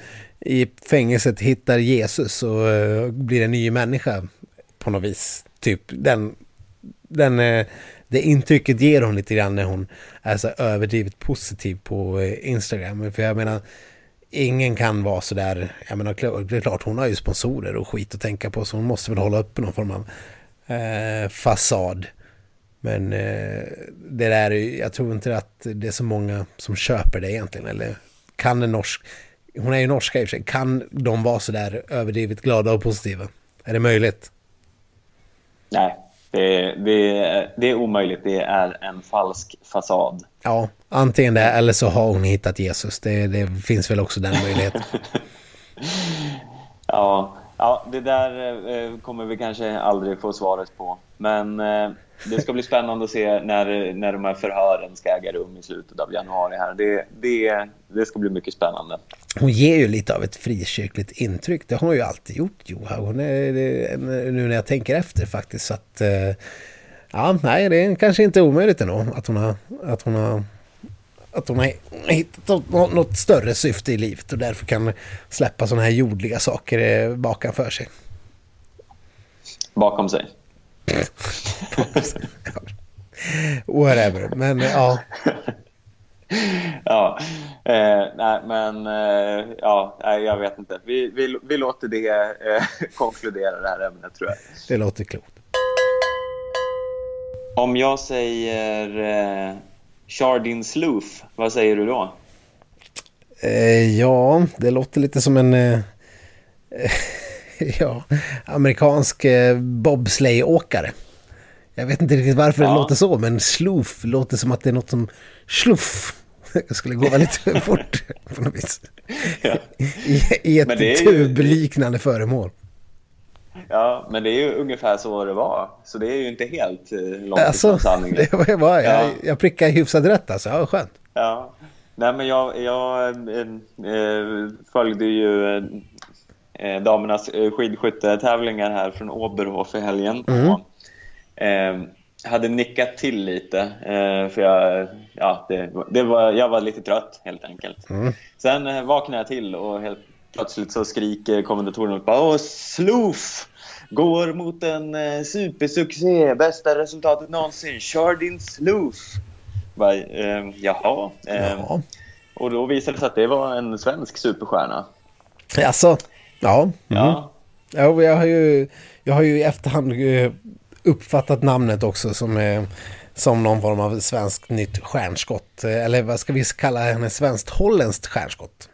i fängelset hittar Jesus och eh, blir en ny människa på något vis. Typ den, den, eh, det intrycket ger hon lite grann när hon är så överdrivet positiv på eh, Instagram. För jag menar, ingen kan vara så där, jag menar, det är klart hon har ju sponsorer och skit att tänka på så hon måste väl hålla uppe någon form av eh, fasad. Men eh, det där, jag tror inte att det är så många som köper det egentligen. Eller kan en norsk, hon är ju norska i och för sig, kan de vara så där överdrivet glada och positiva? Är det möjligt? Nej, det, det, det är omöjligt. Det är en falsk fasad. Ja, antingen det eller så har hon hittat Jesus. Det, det finns väl också den möjligheten. ja, ja, det där eh, kommer vi kanske aldrig få svaret på. Men eh, det ska bli spännande att se när, när de här förhören ska äga rum i slutet av januari. här. Det, det, det ska bli mycket spännande. Hon ger ju lite av ett frikyrkligt intryck. Det har hon ju alltid gjort, Johan. Hon är, det, nu när jag tänker efter faktiskt. Så att, eh, ja, nej, det är kanske inte omöjligt ändå att hon har, att hon har att hon har hittat något större syfte i livet och därför kan släppa sådana här jordliga saker eh, bakom för sig. Bakom sig? Whatever, men ja. ja, eh, nej, men eh, ja, jag vet inte. Vi, vi, vi låter det eh, konkludera det här ämnet tror jag. Det låter klokt. Om jag säger eh, Chardin Sloof, vad säger du då? Eh, ja, det låter lite som en... Eh, ja, amerikansk eh, bobsleigh-åkare. Jag vet inte riktigt varför ja. det låter så, men sloof låter som att det är något som sluff. Det skulle gå väldigt fort på något vis. Ja. I, I, ett tubliknande föremål. Ja, men det är ju ungefär så det var. Så det är ju inte helt eh, långt alltså, ifrån sanningen. Det var, jag, ja. jag prickade hyfsat rätt alltså. Ja, skönt. Ja. Nej, men jag, jag äh, äh, följde ju äh, damernas skidskyttetävlingar här från Oberhof i helgen. Mm. Och, hade nickat till lite, för jag, ja, det, det, var, jag var lite trött helt enkelt. Mm. Sen vaknade jag till och helt plötsligt så skriker kommentatorn upp Åh, Sloof! Går mot en eh, supersuccé, bästa resultatet någonsin. Chardin Sloof. Bara, eh, jaha. Eh, ja. Och då visade det sig att det var en svensk superstjärna. Alltså, ja. Mm. Ja. ja jag, har ju, jag har ju i efterhand eh, uppfattat namnet också som, som någon form av svenskt nytt stjärnskott. Eller vad ska vi kalla henne? Svenskt-holländskt stjärnskott.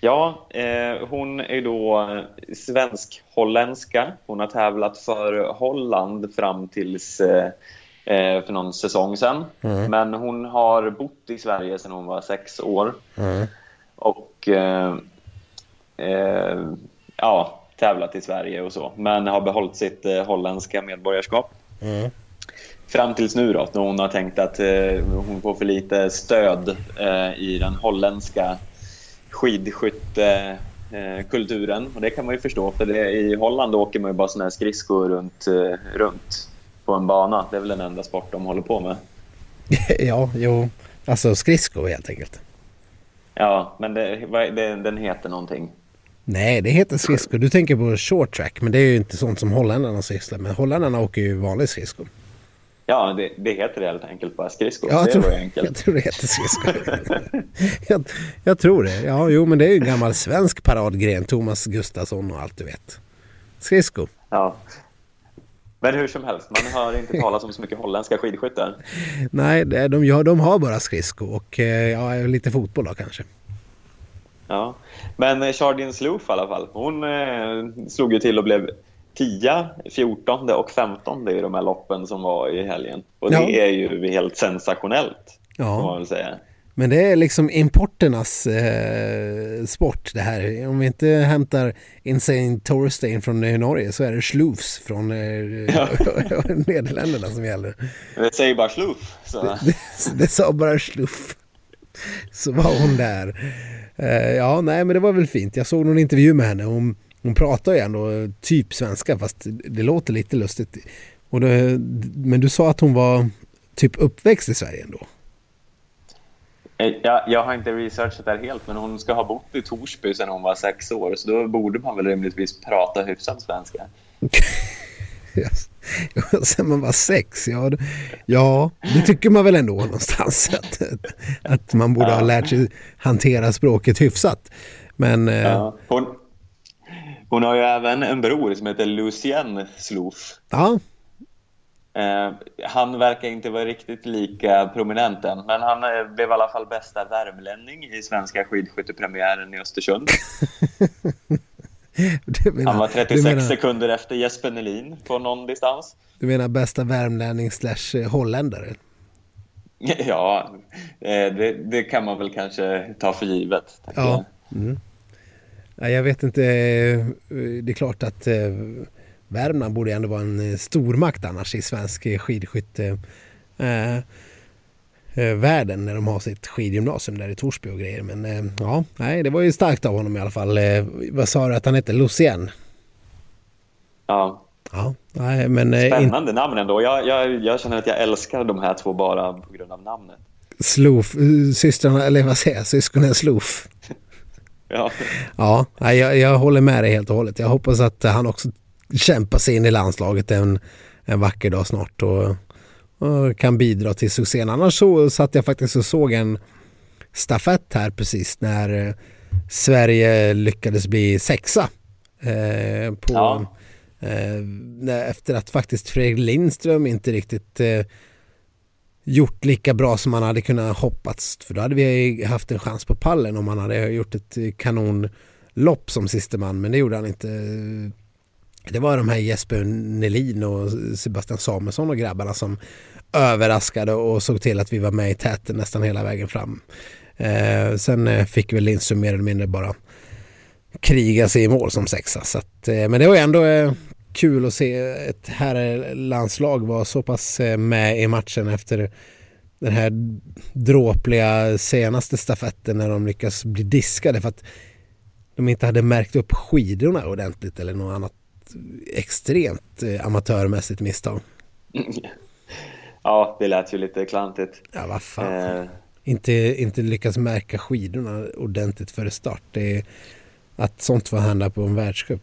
Ja, eh, hon är då svensk-holländska. Hon har tävlat för Holland fram tills eh, eh för någon säsong sedan. Mm. Men hon har bott i Sverige sedan hon var sex år. Mm. Och eh, eh ja, tävlat i Sverige och så. Men har behållit sitt eh, holländska medborgarskap. Mm. Fram tills nu då, när hon har tänkt att hon får för lite stöd i den holländska skidskyttekulturen. Och det kan man ju förstå, för det, i Holland åker man ju bara såna här skridskor runt, eh, runt på en bana. Det är väl den enda sport de håller på med. ja, jo. Alltså skridskor helt enkelt. Ja, men det, det, den heter någonting. Nej, det heter skridskor. Du tänker på short track, men det är ju inte sånt som holländarna sysslar med. Holländarna åker ju vanlig skridskor. Ja, det, det, heter helt enkelt bara skridskor. Ja, jag, tror, jag tror det heter skridskor. jag, jag, tror det. Ja, jo, men det är ju en gammal svensk paradgren. Thomas Gustafsson och allt du vet. Skridskor. Ja. Men hur som helst, man hör inte talas om så mycket holländska skidskyttar. Nej, det, de, ja, de har bara skridskor och eh, ja, lite fotboll då kanske. Ja, men Chardin Sloof i alla fall. Hon eh, slog ju till och blev 10, 14 och 15 i de här loppen som var i helgen. Och det ja. är ju helt sensationellt, ja. man väl säga. Men det är liksom importernas eh, sport det här. Om vi inte hämtar Insane Torstein från Norge så är det Sloofs från eh, ja. Nederländerna som gäller. Det säger bara Sloof. Det, det, det, sa bara Sloof. Så var hon där. Eh, ja, nej men det var väl fint. Jag såg någon intervju med henne. Hon hon pratar ju ändå typ svenska fast det låter lite lustigt. Och det, men du sa att hon var typ uppväxt i Sverige ändå? Eh, jag, jag har inte researchat det här helt, men hon ska ha bott i Torsby sedan hon var sex år, så då borde man väl rimligtvis prata hyfsat svenska. sen man var sex, ja, ja, det tycker man väl ändå någonstans att, att man borde ja. ha lärt sig hantera språket hyfsat. Men, eh, ja. hon, hon har ju även en bror som heter Lucien Sloof. Ja. Eh, han verkar inte vara riktigt lika prominent än, men han eh, blev i alla fall bästa värmlänning i svenska skidskyttepremiären i Östersund. Menar, han var 36 menar, sekunder efter Jesper Nelin på någon distans. Du menar bästa värmlänning slash eh, holländare? Ja, det, det, kan man väl kanske ta för givet. Ja. Mm. Jag vet inte, eh, det är klart att eh, Värmland borde ändå vara en eh, stormakt annars i svensk skidskytte världen när de har sitt skidgymnasium där i Torsby och grejer. Men ja, nej, det var ju starkt av honom i alla fall. Vad sa du att han hette? Lucien? Ja. Ja, nej, men... Spännande in... namn ändå. Jag, jag, jag känner att jag älskar de här två bara på grund av namnet. Sloof, systrarna, eller vad säger jag, syskonen Sloof. Ja, ja jag, jag håller med dig helt och hållet. Jag hoppas att han också kämpar sig in i landslaget en, en vacker dag snart och, och kan bidra till succén. Annars så satt jag faktiskt och såg en stafett här precis när eh, Sverige lyckades bli sexa. Eh, på, ja. eh, efter att faktiskt Fredrik Lindström inte riktigt eh, gjort lika bra som man hade kunnat hoppats. För då hade vi haft en chans på pallen om han hade gjort ett kanonlopp som siste man. Men det gjorde han inte. Det var de här Jesper Nelin och Sebastian Samuelsson och grabbarna som överraskade och såg till att vi var med i täten nästan hela vägen fram. Eh, sen eh, fick väl Lindström mer eller mindre bara kriga sig i mål som sexa. Så att, eh, men det var ändå eh, kul att se ett herrlandslag vara så pass eh, med i matchen efter den här dråpliga senaste stafetten när de lyckas bli diskade för att de inte hade märkt upp skidorna ordentligt eller något annat extremt eh, amatörmässigt misstag. Ja, det lät ju lite klantigt. Ja, vad fan. Eh. Inte, inte lyckas märka skidorna ordentligt före start. Det är, att sånt får hända på en världscup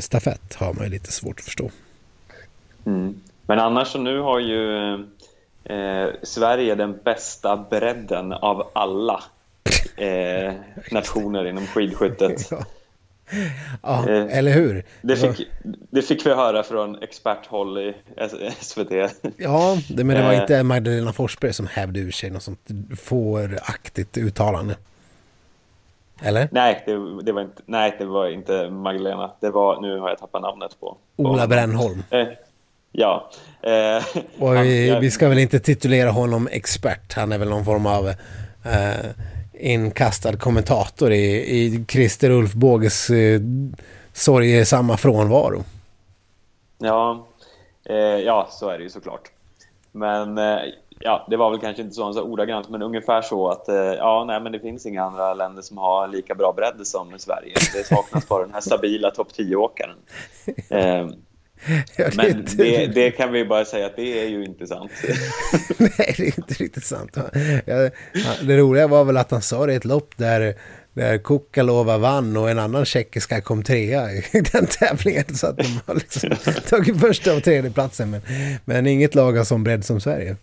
stafett har man ju lite svårt att förstå. Mm. Men annars så nu har ju eh, Sverige den bästa bredden av alla eh, nationer inom skidskyttet. ja, eh, eller hur? Det fick, det fick vi höra från experthåll i SVT. Ja, det, men det var eh. inte Magdalena Forsberg som hävde ur sig något sånt fåraktigt uttalande. Eller? Nej det, det, var inte, nej, det var inte Magdalena. Det var, nu har jag tappat namnet på. Ola Brännholm. Eh, ja. Eh, och vi, han, vi, ska väl inte titulera honom expert. Han är väl någon form av eh, inkastad kommentator i, i Christer Ulf Båges eh, sorgesamma frånvaro. Ja, eh, ja, så är det ju såklart. Men eh, ja, det var väl kanske inte så, så ordagrant, men ungefär så att eh, ja, nej, men det finns inga andra länder som har lika bra bredd som Sverige. Det saknas bara den här stabila topp 10-åkaren. Eh, men det, det, kan vi bara säga att det är ju inte sant. nej, det är inte riktigt sant. Det roliga var väl att han sa det i ett lopp där där Kukalova vann och en annan tjeckiska kom trea i den tävlingen. Så att de har liksom tagit första och tredje platsen men, men inget lag har sån bredd som Sverige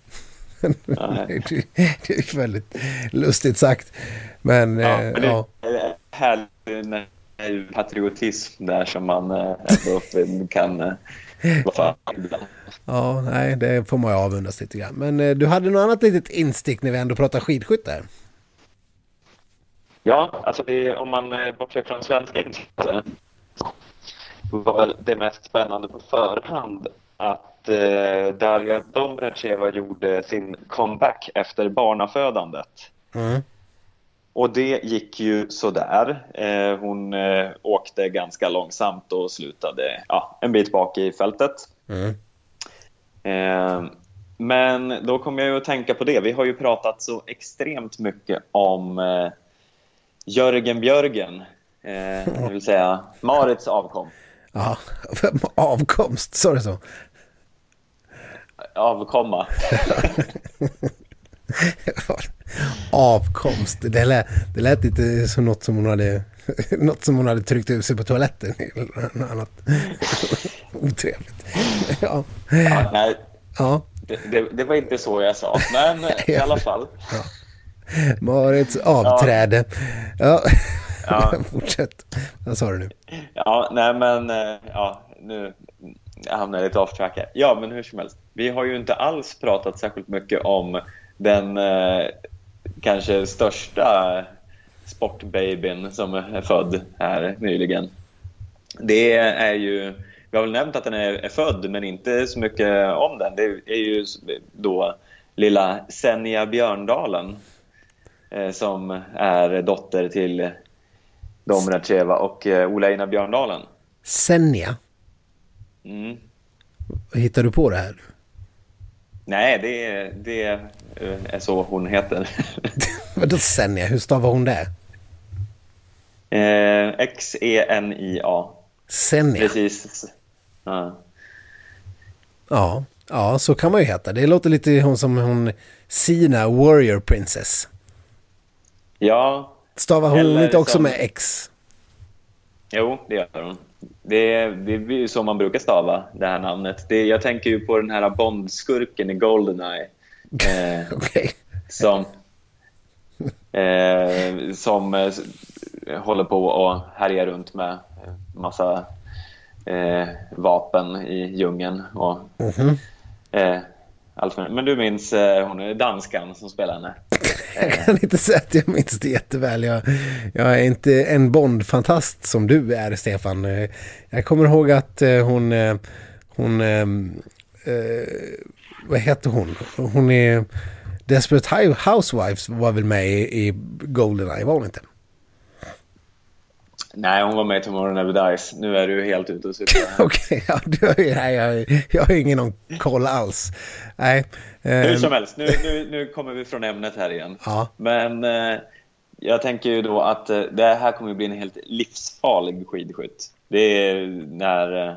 det är väldigt lustigt sagt. Men ja, eh, men det ja. är härlig patriotism där som man eh, ändå kan eh, vara Ja, nej, det får man ju avundas lite grann. Men du hade något annat litet instick när vi ändå pratar skidskytte. Ja, alltså det, om man bortser från svenska intressen var det mest spännande på förhand att eh, Darja Domracheva gjorde sin comeback efter barnafödandet. Mm. Och det gick ju sådär. Eh, hon eh, åkte ganska långsamt och slutade ja, en bit bak i fältet. Mm. Eh, men då kom jag ju att tänka på det. Vi har ju pratat så extremt mycket om eh, Jörgen Björgen, eh, det vill säga Marits avkom. Ja, avkomst, sa du så? Avkomma. Avkomst, det lät, det lät lite som något som hon hade något som hon hade tryckt ut sig på toaletten. Något annat otrevligt. Ja. ja nej, ja. Det, det, det, var inte så jag sa, men i alla fall. Ja. Marits avträde. Ja, ja. fortsätt. Vad sa du nu? Ja, nej men eh, ja, nu jag hamnar lite off track här. Ja, men hur som helst. Vi har ju inte alls pratat särskilt mycket om den eh, kanske största sportbabyn som är född här nyligen. Det är ju, vi har väl nämnt att den är, är född, men inte så mycket om den. Det är ju då lilla Senja Björndalen eh, som är dotter till Domracheva och eh, Ola Björndalen. Senja? Mm. Hittar du på det här? Nej, det, det är så hon heter. Vadå Senja? Hur stavar hon det? Eh, X-E-N-I-A. Senja? Precis. Ja. ja. Ja, så kan man ju heta. Det låter lite hon som hon Sina Warrior Princess. Ja. Stavar hon inte också som... med X? Jo, det gör hon. Det är, det är så man brukar stava det här namnet. Det, jag tänker ju på den här Bondskurken i Goldeneye. Eh, okay. Som, eh, som eh, håller på och härjar runt med massa eh, vapen i djungeln. Och, mm -hmm. men du minns hon är danskan som spelar henne? jag kan inte säga att jag minns det jätteväl. Jag, jag är inte en Bond-fantast som du är, Stefan. Eh, jag kommer ihåg att eh, hon... Eh, hon ehm, eh, vad heter hon? Hon är... Desperate Housewives var väl med i, i Goldeneye, var hon inte? Nej, hon var med i Tomorrow Never Dies. Nu är du helt ute och cyklar. Okej, okay, ja, jag, jag har ingen koll alls. Nej. Hur som ehm. helst, nu, nu, nu kommer vi från ämnet här igen. Ja. Men eh, jag tänker ju då att eh, det här kommer bli en helt livsfarlig skidskytt. Det är när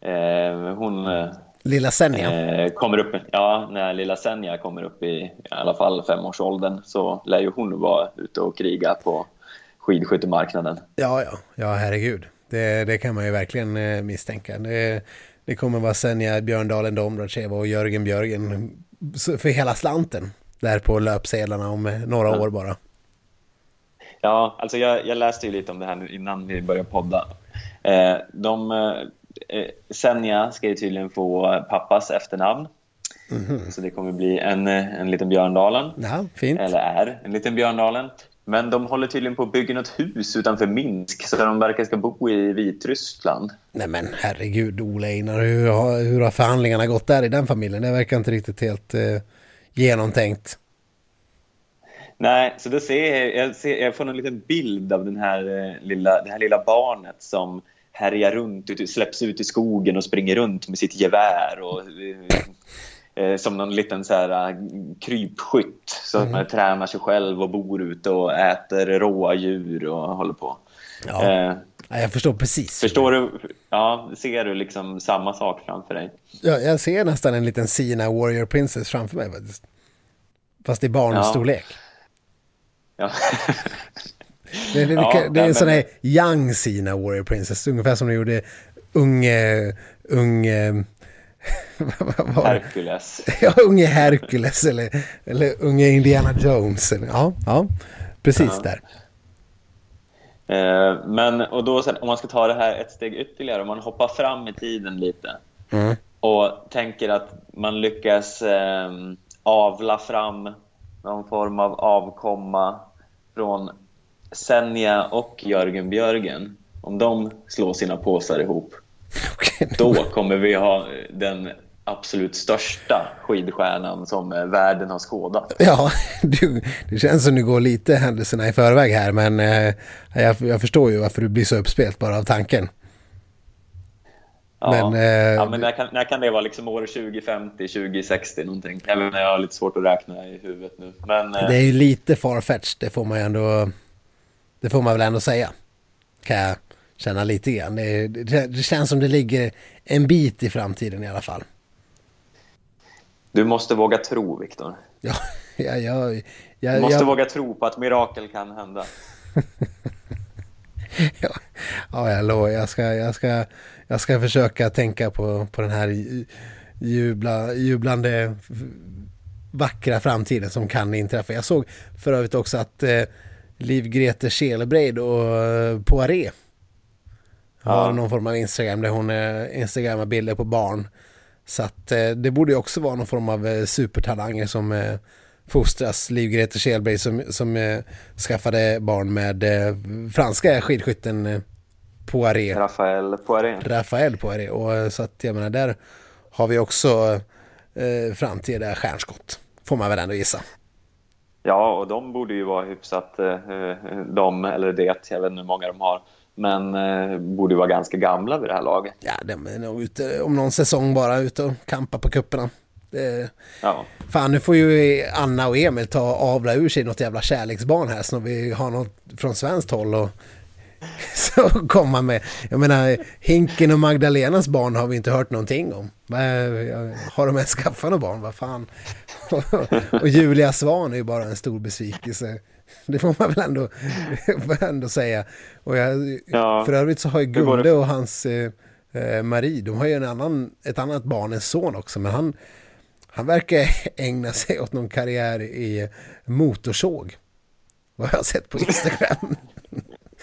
eh, hon... Eh, lilla Senja? Eh, kommer upp, ja, när lilla Senja kommer upp i, i alla fall femårsåldern så lär ju hon vara ute och kriga på skidskyttemarknaden. Ja, ja, ja herregud. Det, det kan man ju verkligen eh, misstänka. Det, det kommer vara Senja, Björndalen, Domracheva och Jörgen Björgen för hela slanten där på löpsedlarna om några ja. år bara. Ja, alltså jag, jag läste ju lite om det här innan vi började podda. Eh, de, eh, Senja ska ju tydligen få pappas efternamn. Mm -hmm. Så det kommer bli en, en liten Björndalen. Ja, fint. Eller är en liten Björndalen. Men de håller tydligen på att bygga något hus utanför Minsk så de verkar ska bo i Vitryssland. Nej men herregud Ola Einar, hur har, hur har förhandlingarna gått där i den familjen? Det verkar inte riktigt helt eh, genomtänkt. Nej, så då ser jag, jag, ser, jag får en liten bild av den här, eh, lilla, det här lilla barnet som härjar runt, släpps ut i skogen och springer runt med sitt gevär och eh, eh som någon liten så här, eh, krypskytt som mm. tränar sig själv och bor ute och äter råa djur och håller på. Ja. Eh, jag förstår precis. Förstår du? Ja, ser du liksom samma sak framför dig? Ja, jag ser nästan en liten Sina Warrior Princess framför mig faktiskt. Fast i barnstorlek. Ja. Ja. det, det, det, det är en sån här young Sina Warrior Princess, ungefär som de gjorde unge, unge Hercules. Ja, unge Hercules eller, eller unge Indiana Jones. Eller, ja, ja, precis ja. där. Eh, men och då sen, om man ska ta det här ett steg ytterligare, om man hoppar fram i tiden lite mm. och tänker att man lyckas eh, avla fram någon form av avkomma från Senja och Jörgen Björgen, om de slår sina påsar ihop, då kommer vi ha den absolut största skidstjärnan som världen har skådat. Ja, du, det känns som du går lite händelserna i förväg här, men eh, jag, jag, förstår ju varför du blir så uppspelt bara av tanken. Ja, men, eh, ja, men när, kan, när kan det vara? Liksom år 2050, 2060 någonting? Även när jag har lite svårt att räkna i huvudet nu. Men, eh, det är ju lite farfetched, det får man ju ändå... Det får man väl ändå säga. Kan jag känna lite grann. Det, det, det känns som det ligger en bit i framtiden i alla fall. Du måste våga tro, Viktor. Ja, ja, ja, ja, du måste jag... våga tro på att mirakel kan hända. ja, ja, jag lovar. Jag ska, jag ska jag ska försöka tänka på, på den här jubla, jublande vackra framtiden som kan inträffa. Jag såg för övrigt också att eh, Liv Grete Schelebreid och eh, Poiré har någon form av Instagram där hon eh, instagrammar bilder på barn. Så att eh, det borde ju också vara någon form av eh, supertalanger som fostras. Liv Grete Schelebreid som, som skaffade barn med franska skidskytten Poiré. Rafael Poiré. Rafael Poiré. Och så att jag menar där har vi också eh, framtida stjärnskott. Får man väl ändå gissa. Ja, och de borde ju vara hyfsat, eh, de eller det, jag vet inte hur många de har. Men eh, borde ju vara ganska gamla vid det här laget. Ja, de är nog ute om någon säsong bara ute och kampa på kupperna. Det, ja. Fan, nu får ju Anna och Emil ta avla ur sig något jävla kärleksbarn här så vi har något från svenskt håll och så komma med. Jag menar, Hinken och Magdalenas barn har vi inte hört någonting om. Har de ens skaffat några barn? Vad fan? Och Julia Svan är ju bara en stor besvikelse. Det får man väl ändå, ändå säga. Och jag, ja. För övrigt så har ju Gunde och hans eh, eh, Marie, de har ju en annan, ett annat barn, en son också. Men han, han verkar ägna sig åt någon karriär i motorsåg. Vad jag har sett på Instagram.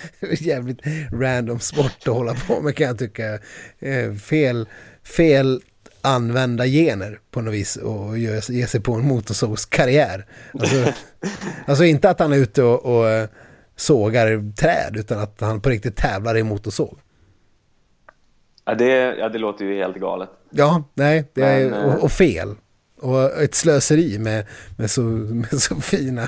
jävligt random sport att hålla på med kan jag tycka. Eh, fel, fel använda gener på något vis och ge, ge sig på en motorsågskarriär. Alltså, alltså inte att han är ute och, och eh, sågar träd utan att han på riktigt tävlar i motorsåg. Ja det, ja, det låter ju helt galet. Ja, nej, det är, Men, och, och, fel. Och ett slöseri med, med, så, med så fina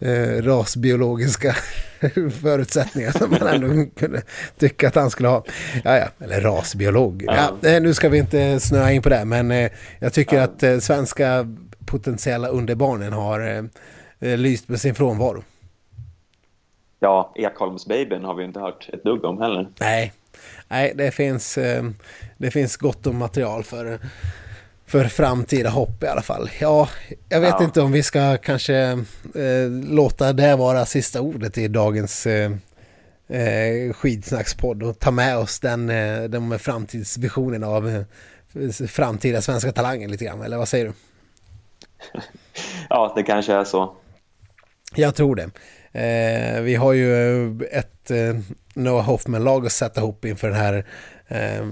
eh, rasbiologiska förutsättningar som man ändå kunde tycka att han skulle ha. Ja, ja, eller rasbiolog. Ja. ja nu ska vi inte snöa in på det, men eh, jag tycker att eh, svenska potentiella underbarnen har eh, lyst med sin frånvaro. Ja, Ekholmsbabyn har vi inte hört ett dugg om heller. Nej, Nej det, finns, det finns gott om material för för framtida hopp i alla fall. Ja, jag vet ja. inte om vi ska kanske eh, låta det vara sista ordet i dagens eh, eh, skidsnackspodd och ta med oss den, eh, de framtidsvisionerna av eh, framtida svenska talanger lite grann, eller vad säger du? Ja, det kanske är så. Jag tror det. Eh, vi har ju ett eh, Noah Hoffman-lag att sätta ihop inför den här eh,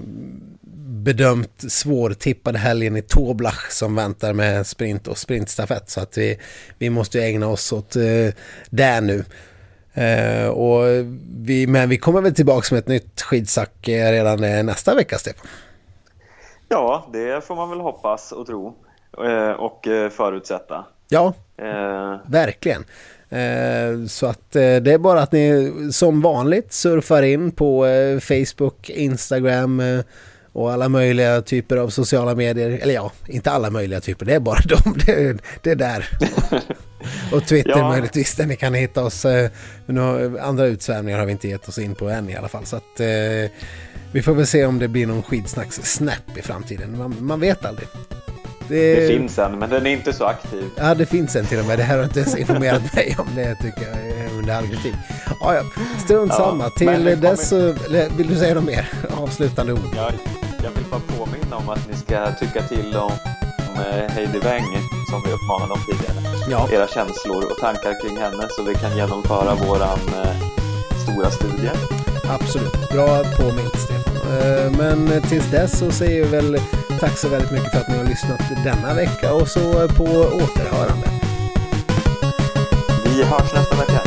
bedömt svårtippade helgen i Toblach som väntar med sprint och sprintstafett. Så att vi, vi måste ägna oss åt eh, det nu. Eh, och vi, men vi kommer väl tillbaka med ett nytt skidsnack redan eh, nästa vecka, Stefan? Ja, det får man väl hoppas och tro eh, och eh, förutsätta. Ja, eh. verkligen. Eh, så att det är bara att ni som vanligt surfar in på Facebook, Instagram och alla möjliga typer av sociala medier. Eller ja, inte alla möjliga typer, det är bara de. Det, det är där. och Twitter ja. möjligtvis, där ni kan hitta oss. andra utsvävningar har vi inte gett oss in på än i alla fall. Så att vi får väl se om det blir någon skidsnacks-snap i framtiden. Man, man vet aldrig. Det... det... finns en, men den är inte så aktiv. Ja, det finns en till och med. Det här har inte ens informerat mig om det, tycker jag, under all kritik. Ja, ja. Strunt samma. Till dess så... Vill du säga något mer? Avslutande ord. Ja, jag vill bara påminna om att ni ska tycka till om, eh, Heidi Weng, som vi uppmanade om tidigare. Ja. Era känslor och tankar kring henne så vi kan genomföra våran eh, stora studie. Absolut. Bra påmint, Stefan. Eh, men tills dess så säger vi väl tack så väldigt mycket för att ni har lyssnat denna vecka och så på återhörande. Vi hörs nästa vecka.